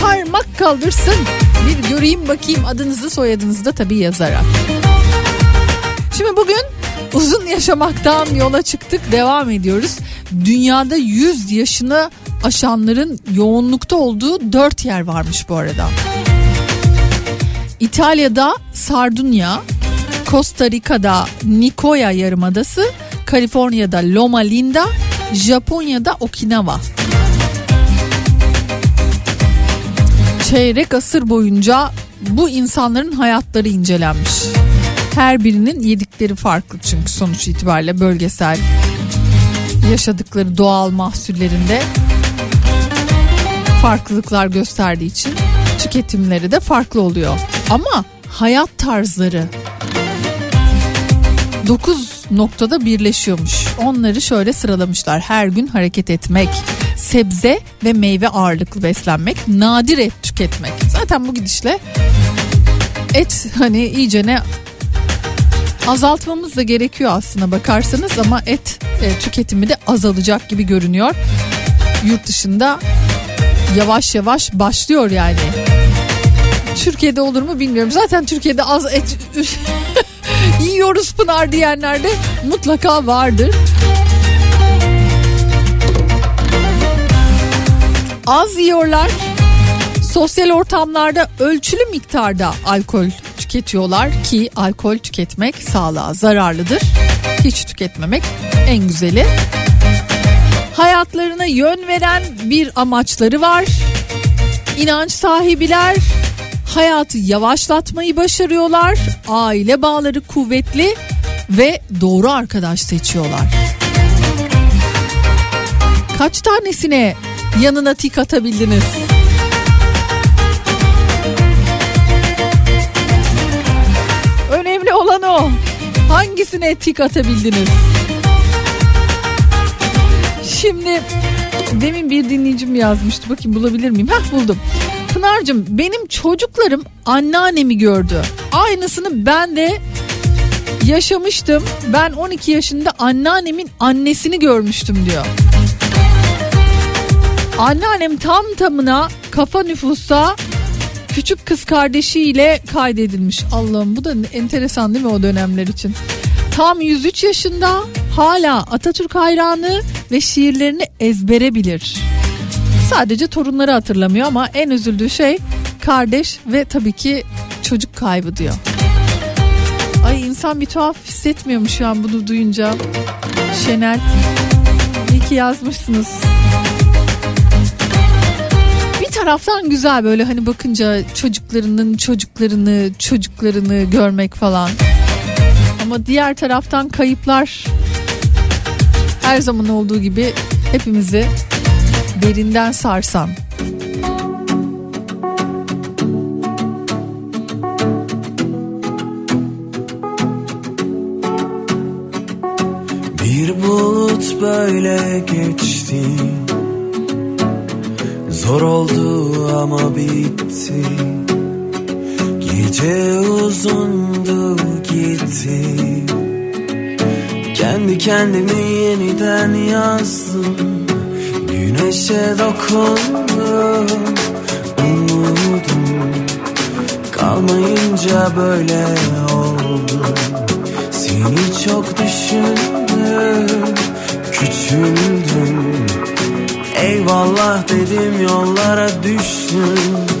parmak kaldırsın. Bir göreyim bakayım adınızı soyadınızı da tabii yazarak. Şimdi bugün uzun yaşamaktan yola çıktık devam ediyoruz. Dünyada 100 yaşını aşanların yoğunlukta olduğu 4 yer varmış bu arada. İtalya'da Sardunya, Costa Rica'da Nicoya Yarımadası, Kaliforniya'da Loma Linda, Japonya'da Okinawa. Çeyrek asır boyunca bu insanların hayatları incelenmiş. Her birinin yedikleri farklı çünkü sonuç itibariyle bölgesel yaşadıkları doğal mahsullerinde farklılıklar gösterdiği için tüketimleri de farklı oluyor. Ama hayat tarzları 9 noktada birleşiyormuş. Onları şöyle sıralamışlar. Her gün hareket etmek, sebze ve meyve ağırlıklı beslenmek, nadir et tüketmek. Zaten bu gidişle et hani iyice ne azaltmamız da gerekiyor aslında bakarsanız ama et e, tüketimi de azalacak gibi görünüyor. Yurt dışında yavaş yavaş başlıyor yani. Türkiye'de olur mu bilmiyorum. Zaten Türkiye'de az et [LAUGHS] yiyoruz Pınar diyenler de mutlaka vardır. Az yiyorlar. Sosyal ortamlarda ölçülü miktarda alkol tüketiyorlar ki alkol tüketmek sağlığa zararlıdır. Hiç tüketmemek en güzeli. Hayatlarına yön veren bir amaçları var. İnanç sahibiler hayatı yavaşlatmayı başarıyorlar. Aile bağları kuvvetli ve doğru arkadaş seçiyorlar. Kaç tanesine yanına tik atabildiniz? Önemli olan o. Hangisine tik atabildiniz? Şimdi demin bir dinleyicim yazmıştı. Bakayım bulabilir miyim? Hah buldum. Pınar'cığım benim çocuklarım anneannemi gördü. Aynısını ben de yaşamıştım. Ben 12 yaşında anneannemin annesini görmüştüm diyor. Anneannem tam tamına kafa nüfusa küçük kız kardeşiyle kaydedilmiş. Allah'ım bu da enteresan değil mi o dönemler için? Tam 103 yaşında hala Atatürk hayranı ve şiirlerini ezbere bilir. Sadece torunları hatırlamıyor ama en üzüldüğü şey kardeş ve tabii ki çocuk kaybı diyor. Ay insan bir tuhaf hissetmiyor mu şu an bunu duyunca? Şenel iyi ki yazmışsınız. Taraftan güzel böyle hani bakınca çocuklarının çocuklarını çocuklarını görmek falan. Ama diğer taraftan kayıplar her zaman olduğu gibi hepimizi derinden sarsan. Bir bulut böyle geçti Zor oldu ama bitti. Gece uzundu gitti. Kendi kendimi yeniden yazdım. Güneşe dokundum Umudum. Kalmayınca böyle oldu. Seni çok düşündüm Küçüldüm. Eyvallah dedim yollara düştüm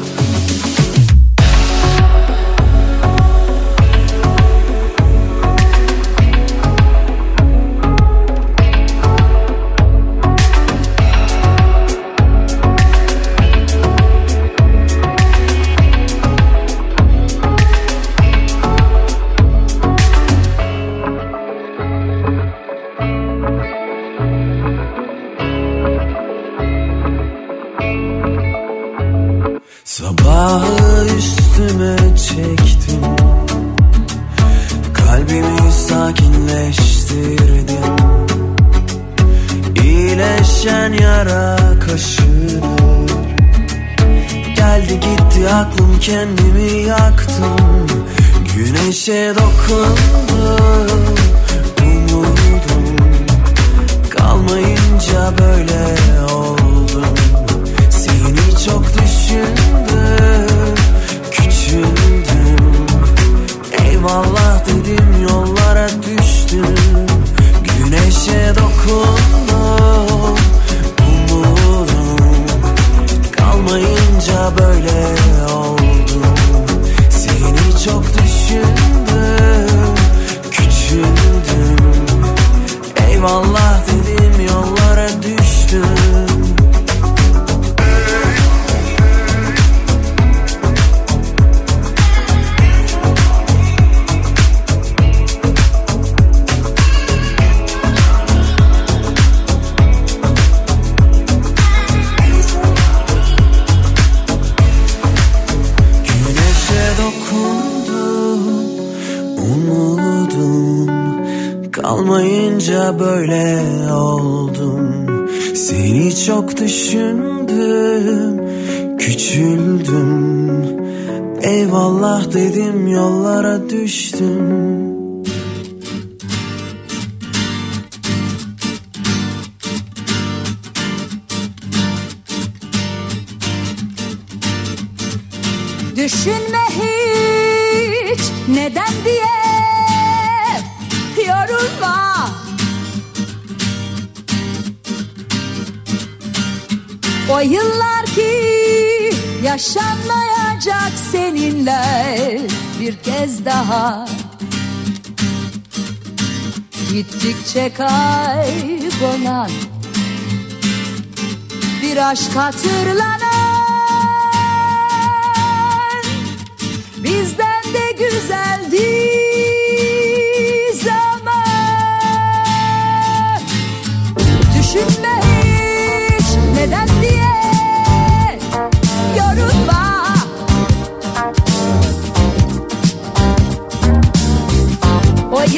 olmayınca böyle oldum. Seni çok düşündüm Küçüldüm. Eyvallah dedim yollara düştüm. Düşünme hiç. O yıllar ki yaşanmayacak seninle bir kez daha. Gittikçe kaybolan bir aşk hatırlanan Bizden de güzeldi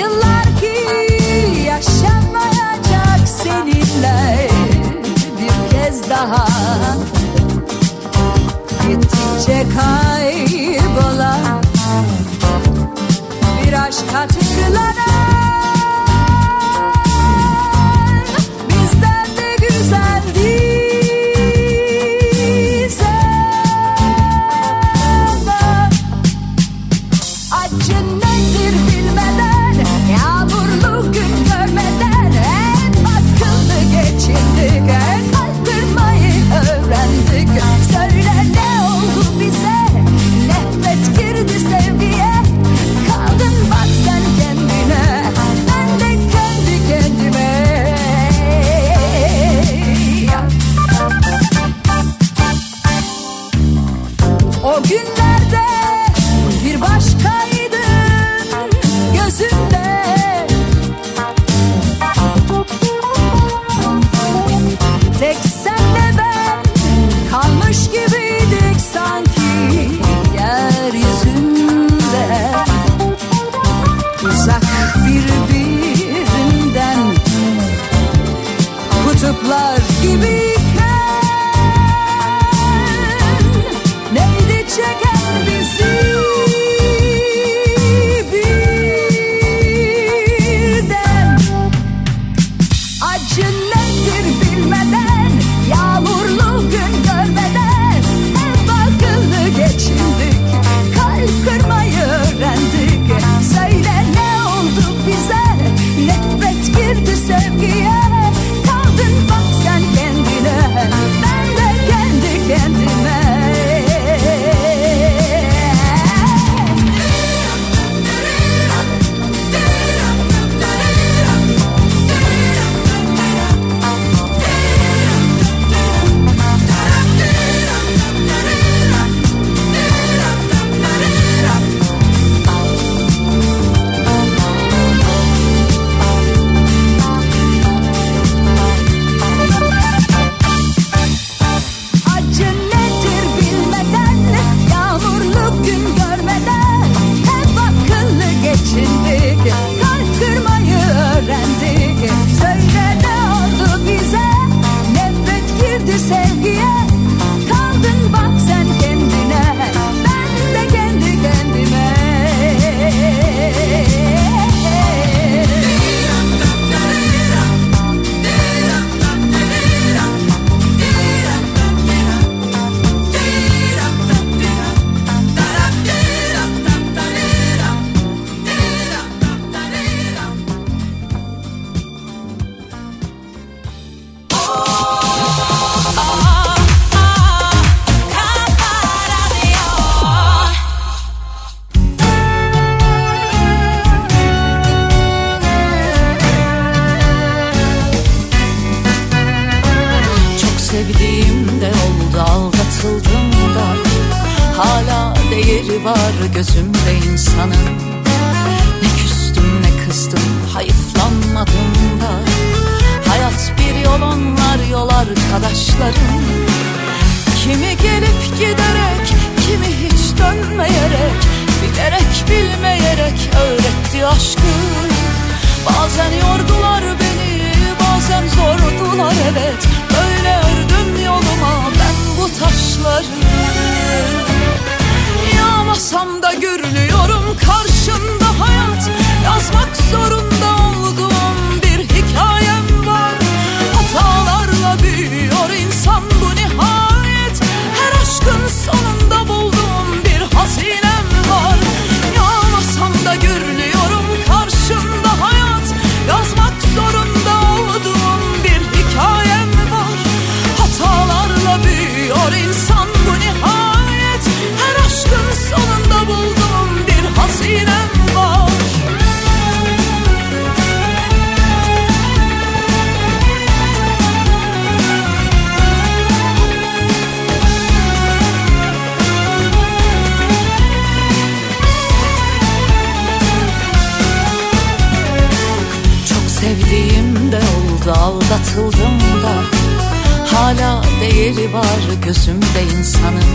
Yıllar ki yaşanmayacak seninle bir kez daha. Gittikçe kaybolan bir aşk hatırlara matter. gözümde insanım.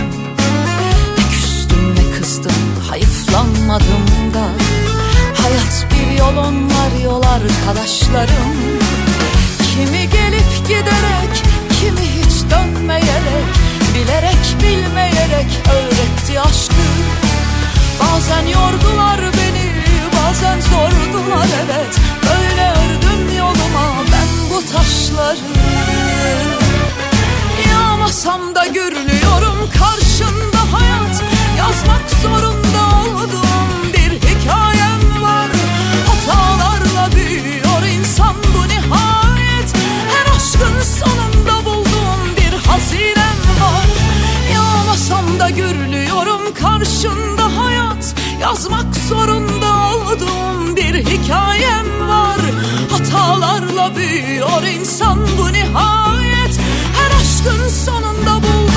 Ne küstüm ne kızdım hayıflanmadım da. Hayat bir yol onlar yol arkadaşlarım. Kimi gelip giderek kimi hiç dönmeyerek Bilerek bilmeyerek öğretti aşkı. Bazen yordular beni bazen zordular evet Böyle ördüm yoluma ben bu taşları. Olmasam da görünüyorum. Karşında hayat Yazmak zorunda olduğum bir hikayem var. Hatalarla büyüyor insan bu nihayet. Her aşkın sonunda bulduğum bir hazinem var. Yağmasam da görülüyorum karşında hayat. Yazmak zorunda olduğum bir hikayem var. Hatalarla büyüyor insan bu nihayet aşkın sonunda buldum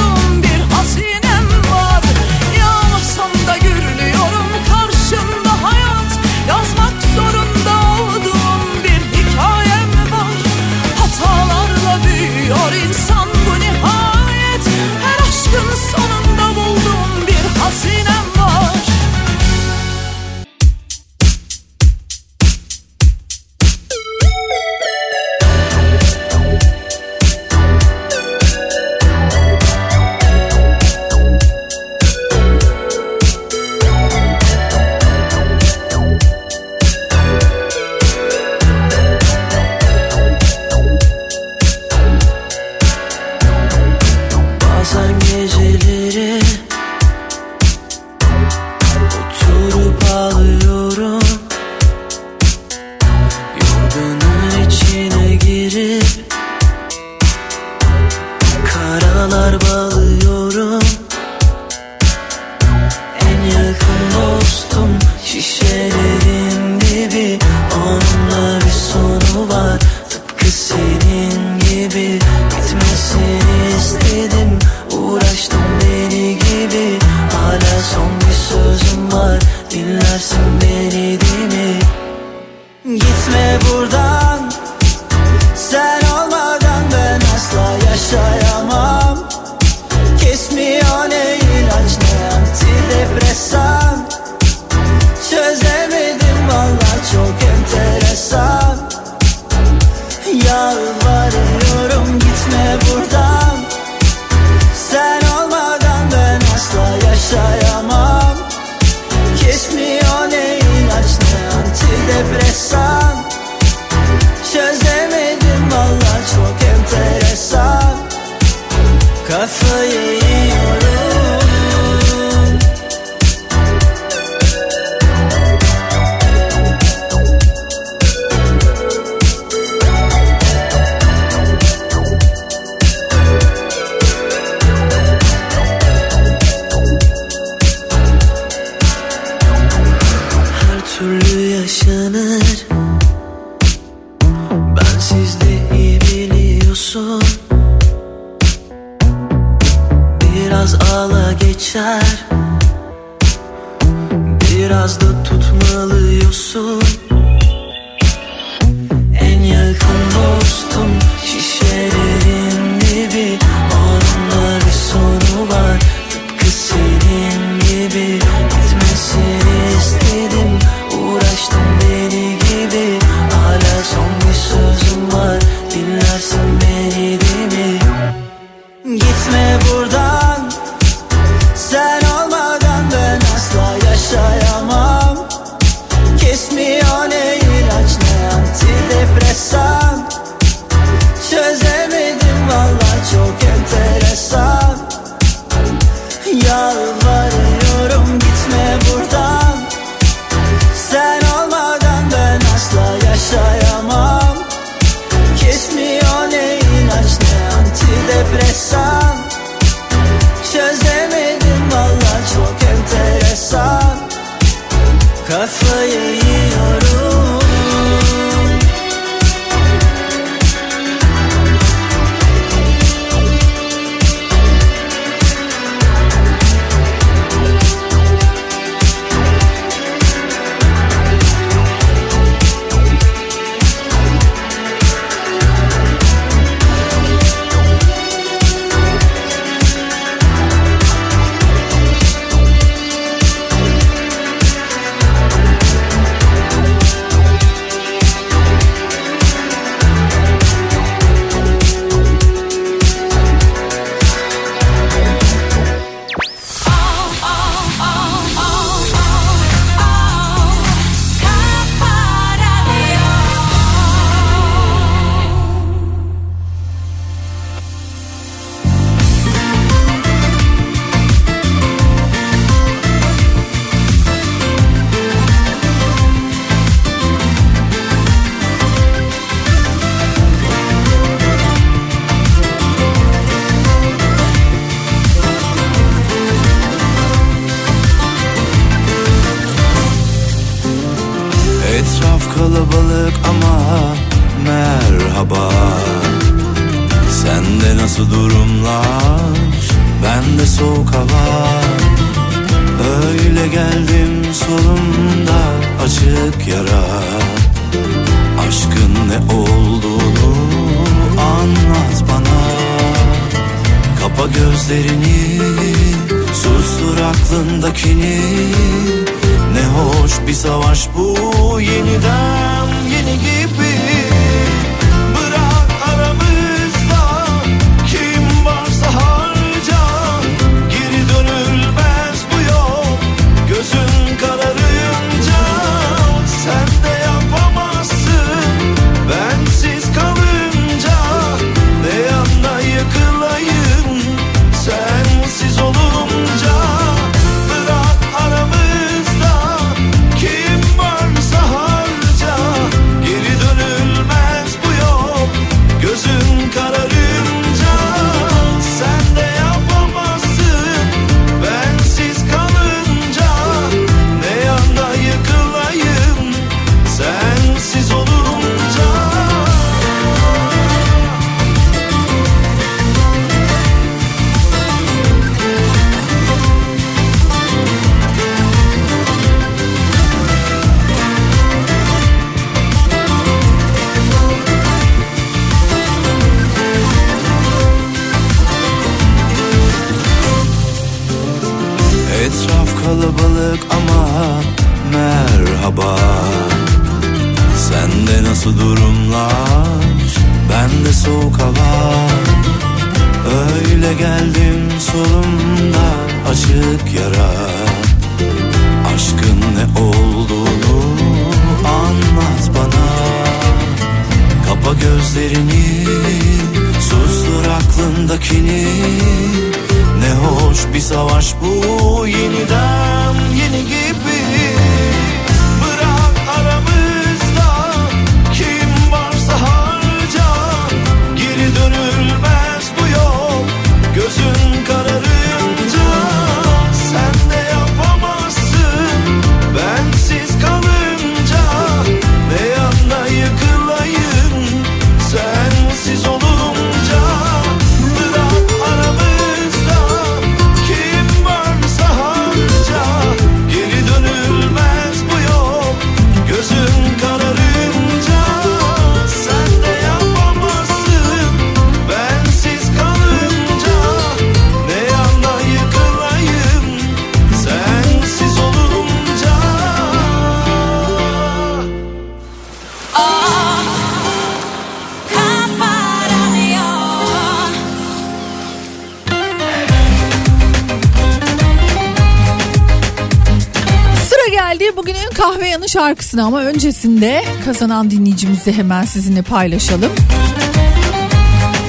şarkısını ama öncesinde kazanan dinleyicimizi hemen sizinle paylaşalım.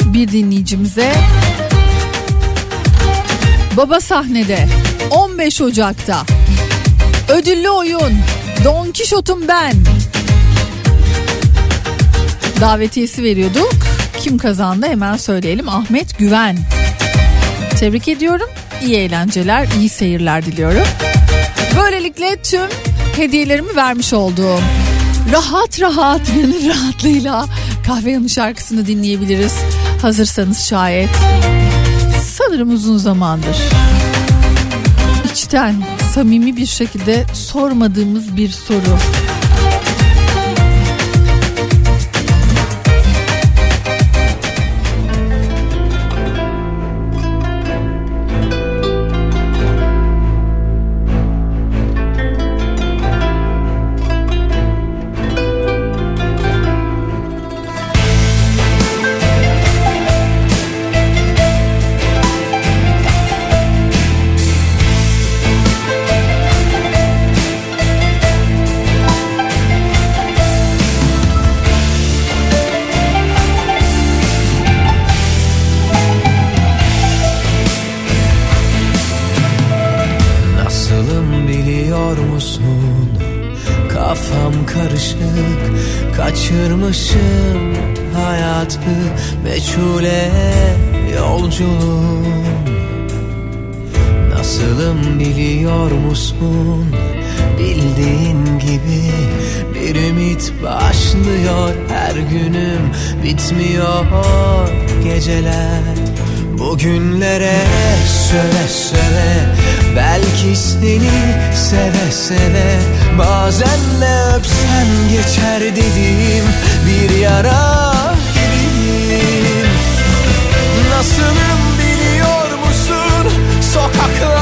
Bir dinleyicimize Baba sahnede 15 Ocak'ta ödüllü oyun Don Kişot'um ben davetiyesi veriyorduk. Kim kazandı hemen söyleyelim Ahmet Güven. Tebrik ediyorum. İyi eğlenceler, iyi seyirler diliyorum. Böylelikle tüm hediyelerimi vermiş oldum. Rahat rahat, gönül rahatlığıyla kahve yanı şarkısını dinleyebiliriz. Hazırsanız şayet. Sanırım uzun zamandır. İçten, samimi bir şekilde sormadığımız bir soru. Kafam karışık Kaçırmışım hayatı Meçhule yolculuğum Nasılım biliyor musun? Bildiğin gibi bir ümit başlıyor Her günüm bitmiyor geceler Bugünlere söve söve Belki seni seve seve Bazen de öpsem geçer dediğim Bir yara gibiyim Nasılım biliyor musun? Sokaklarıma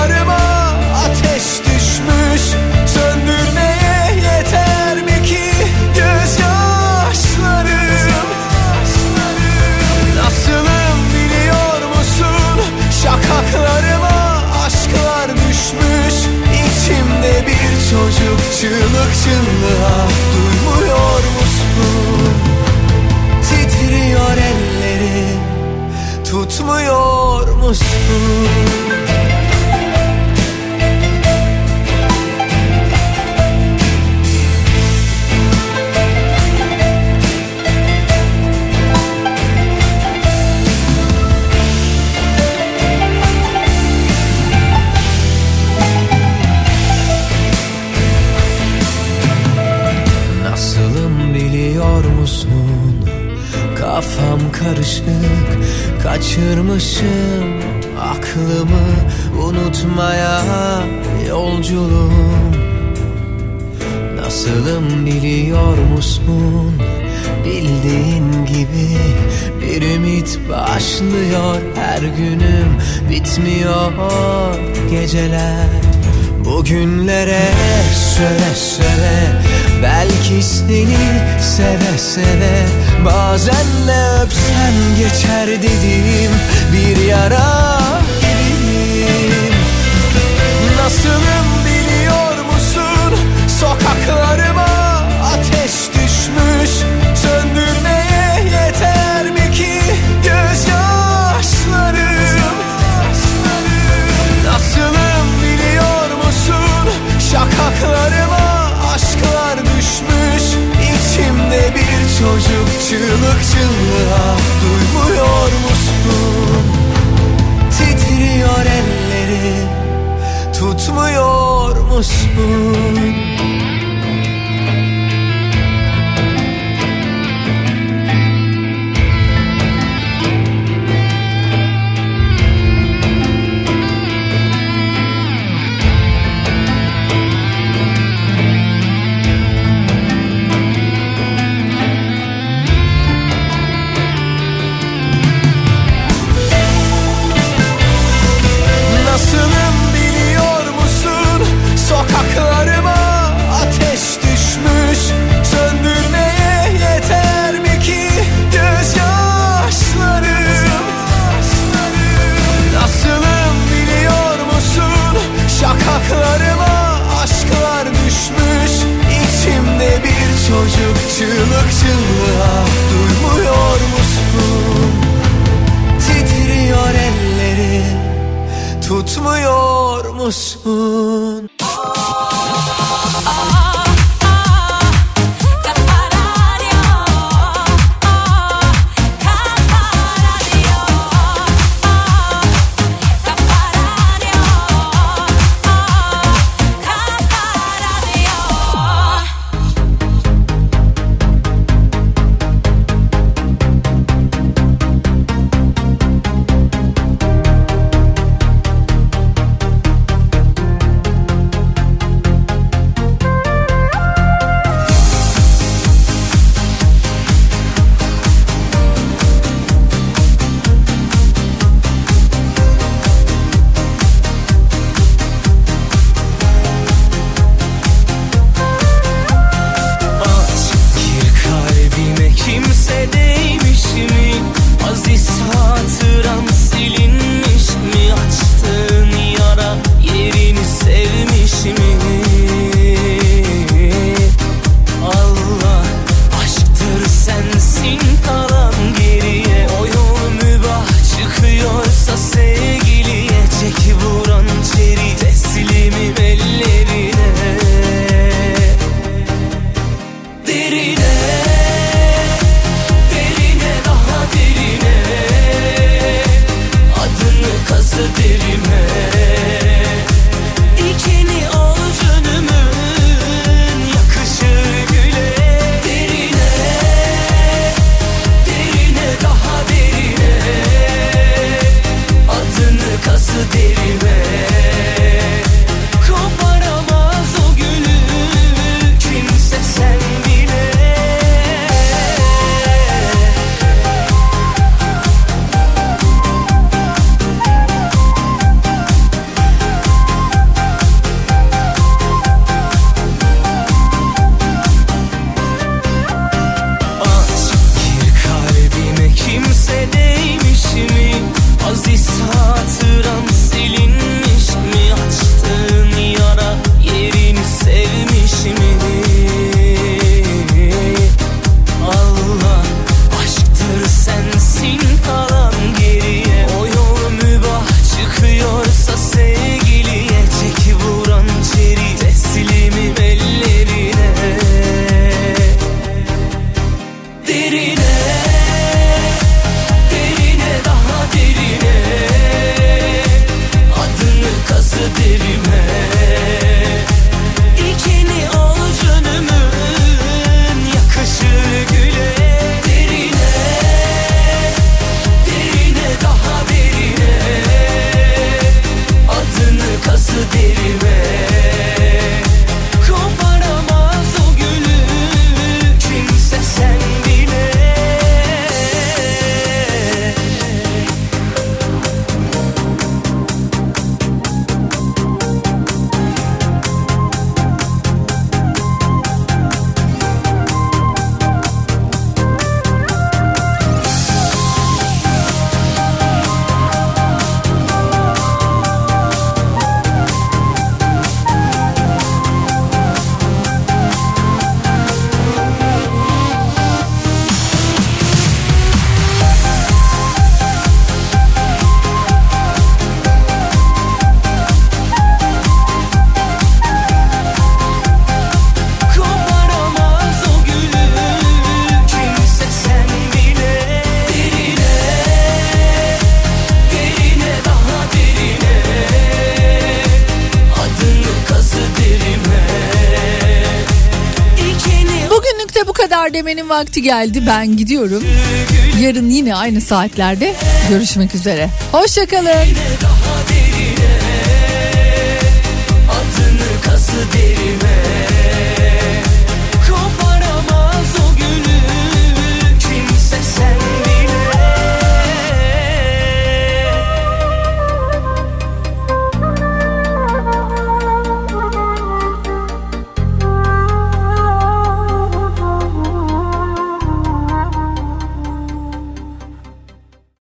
çocuk çığlık çığlığa Duymuyor musun? Titriyor ellerim Tutmuyor musun? Kafam karışık Kaçırmışım aklımı. Unutmaya yolculuğum. Nasılım biliyor musun? Bildiğin gibi bir ümit başlıyor. Her günüm bitmiyor geceler. Bugünlere söve söve Belki seni seve seve Bazen de öpsem geçer dediğim Bir yara gibiyim Nasılım biliyor musun? Sokaklarıma çocuk çığlık çığlığa Duymuyor musun? Titriyor elleri Tutmuyor musun? vakti geldi ben gidiyorum. Yarın yine aynı saatlerde görüşmek üzere. Hoşçakalın. Adını kası derime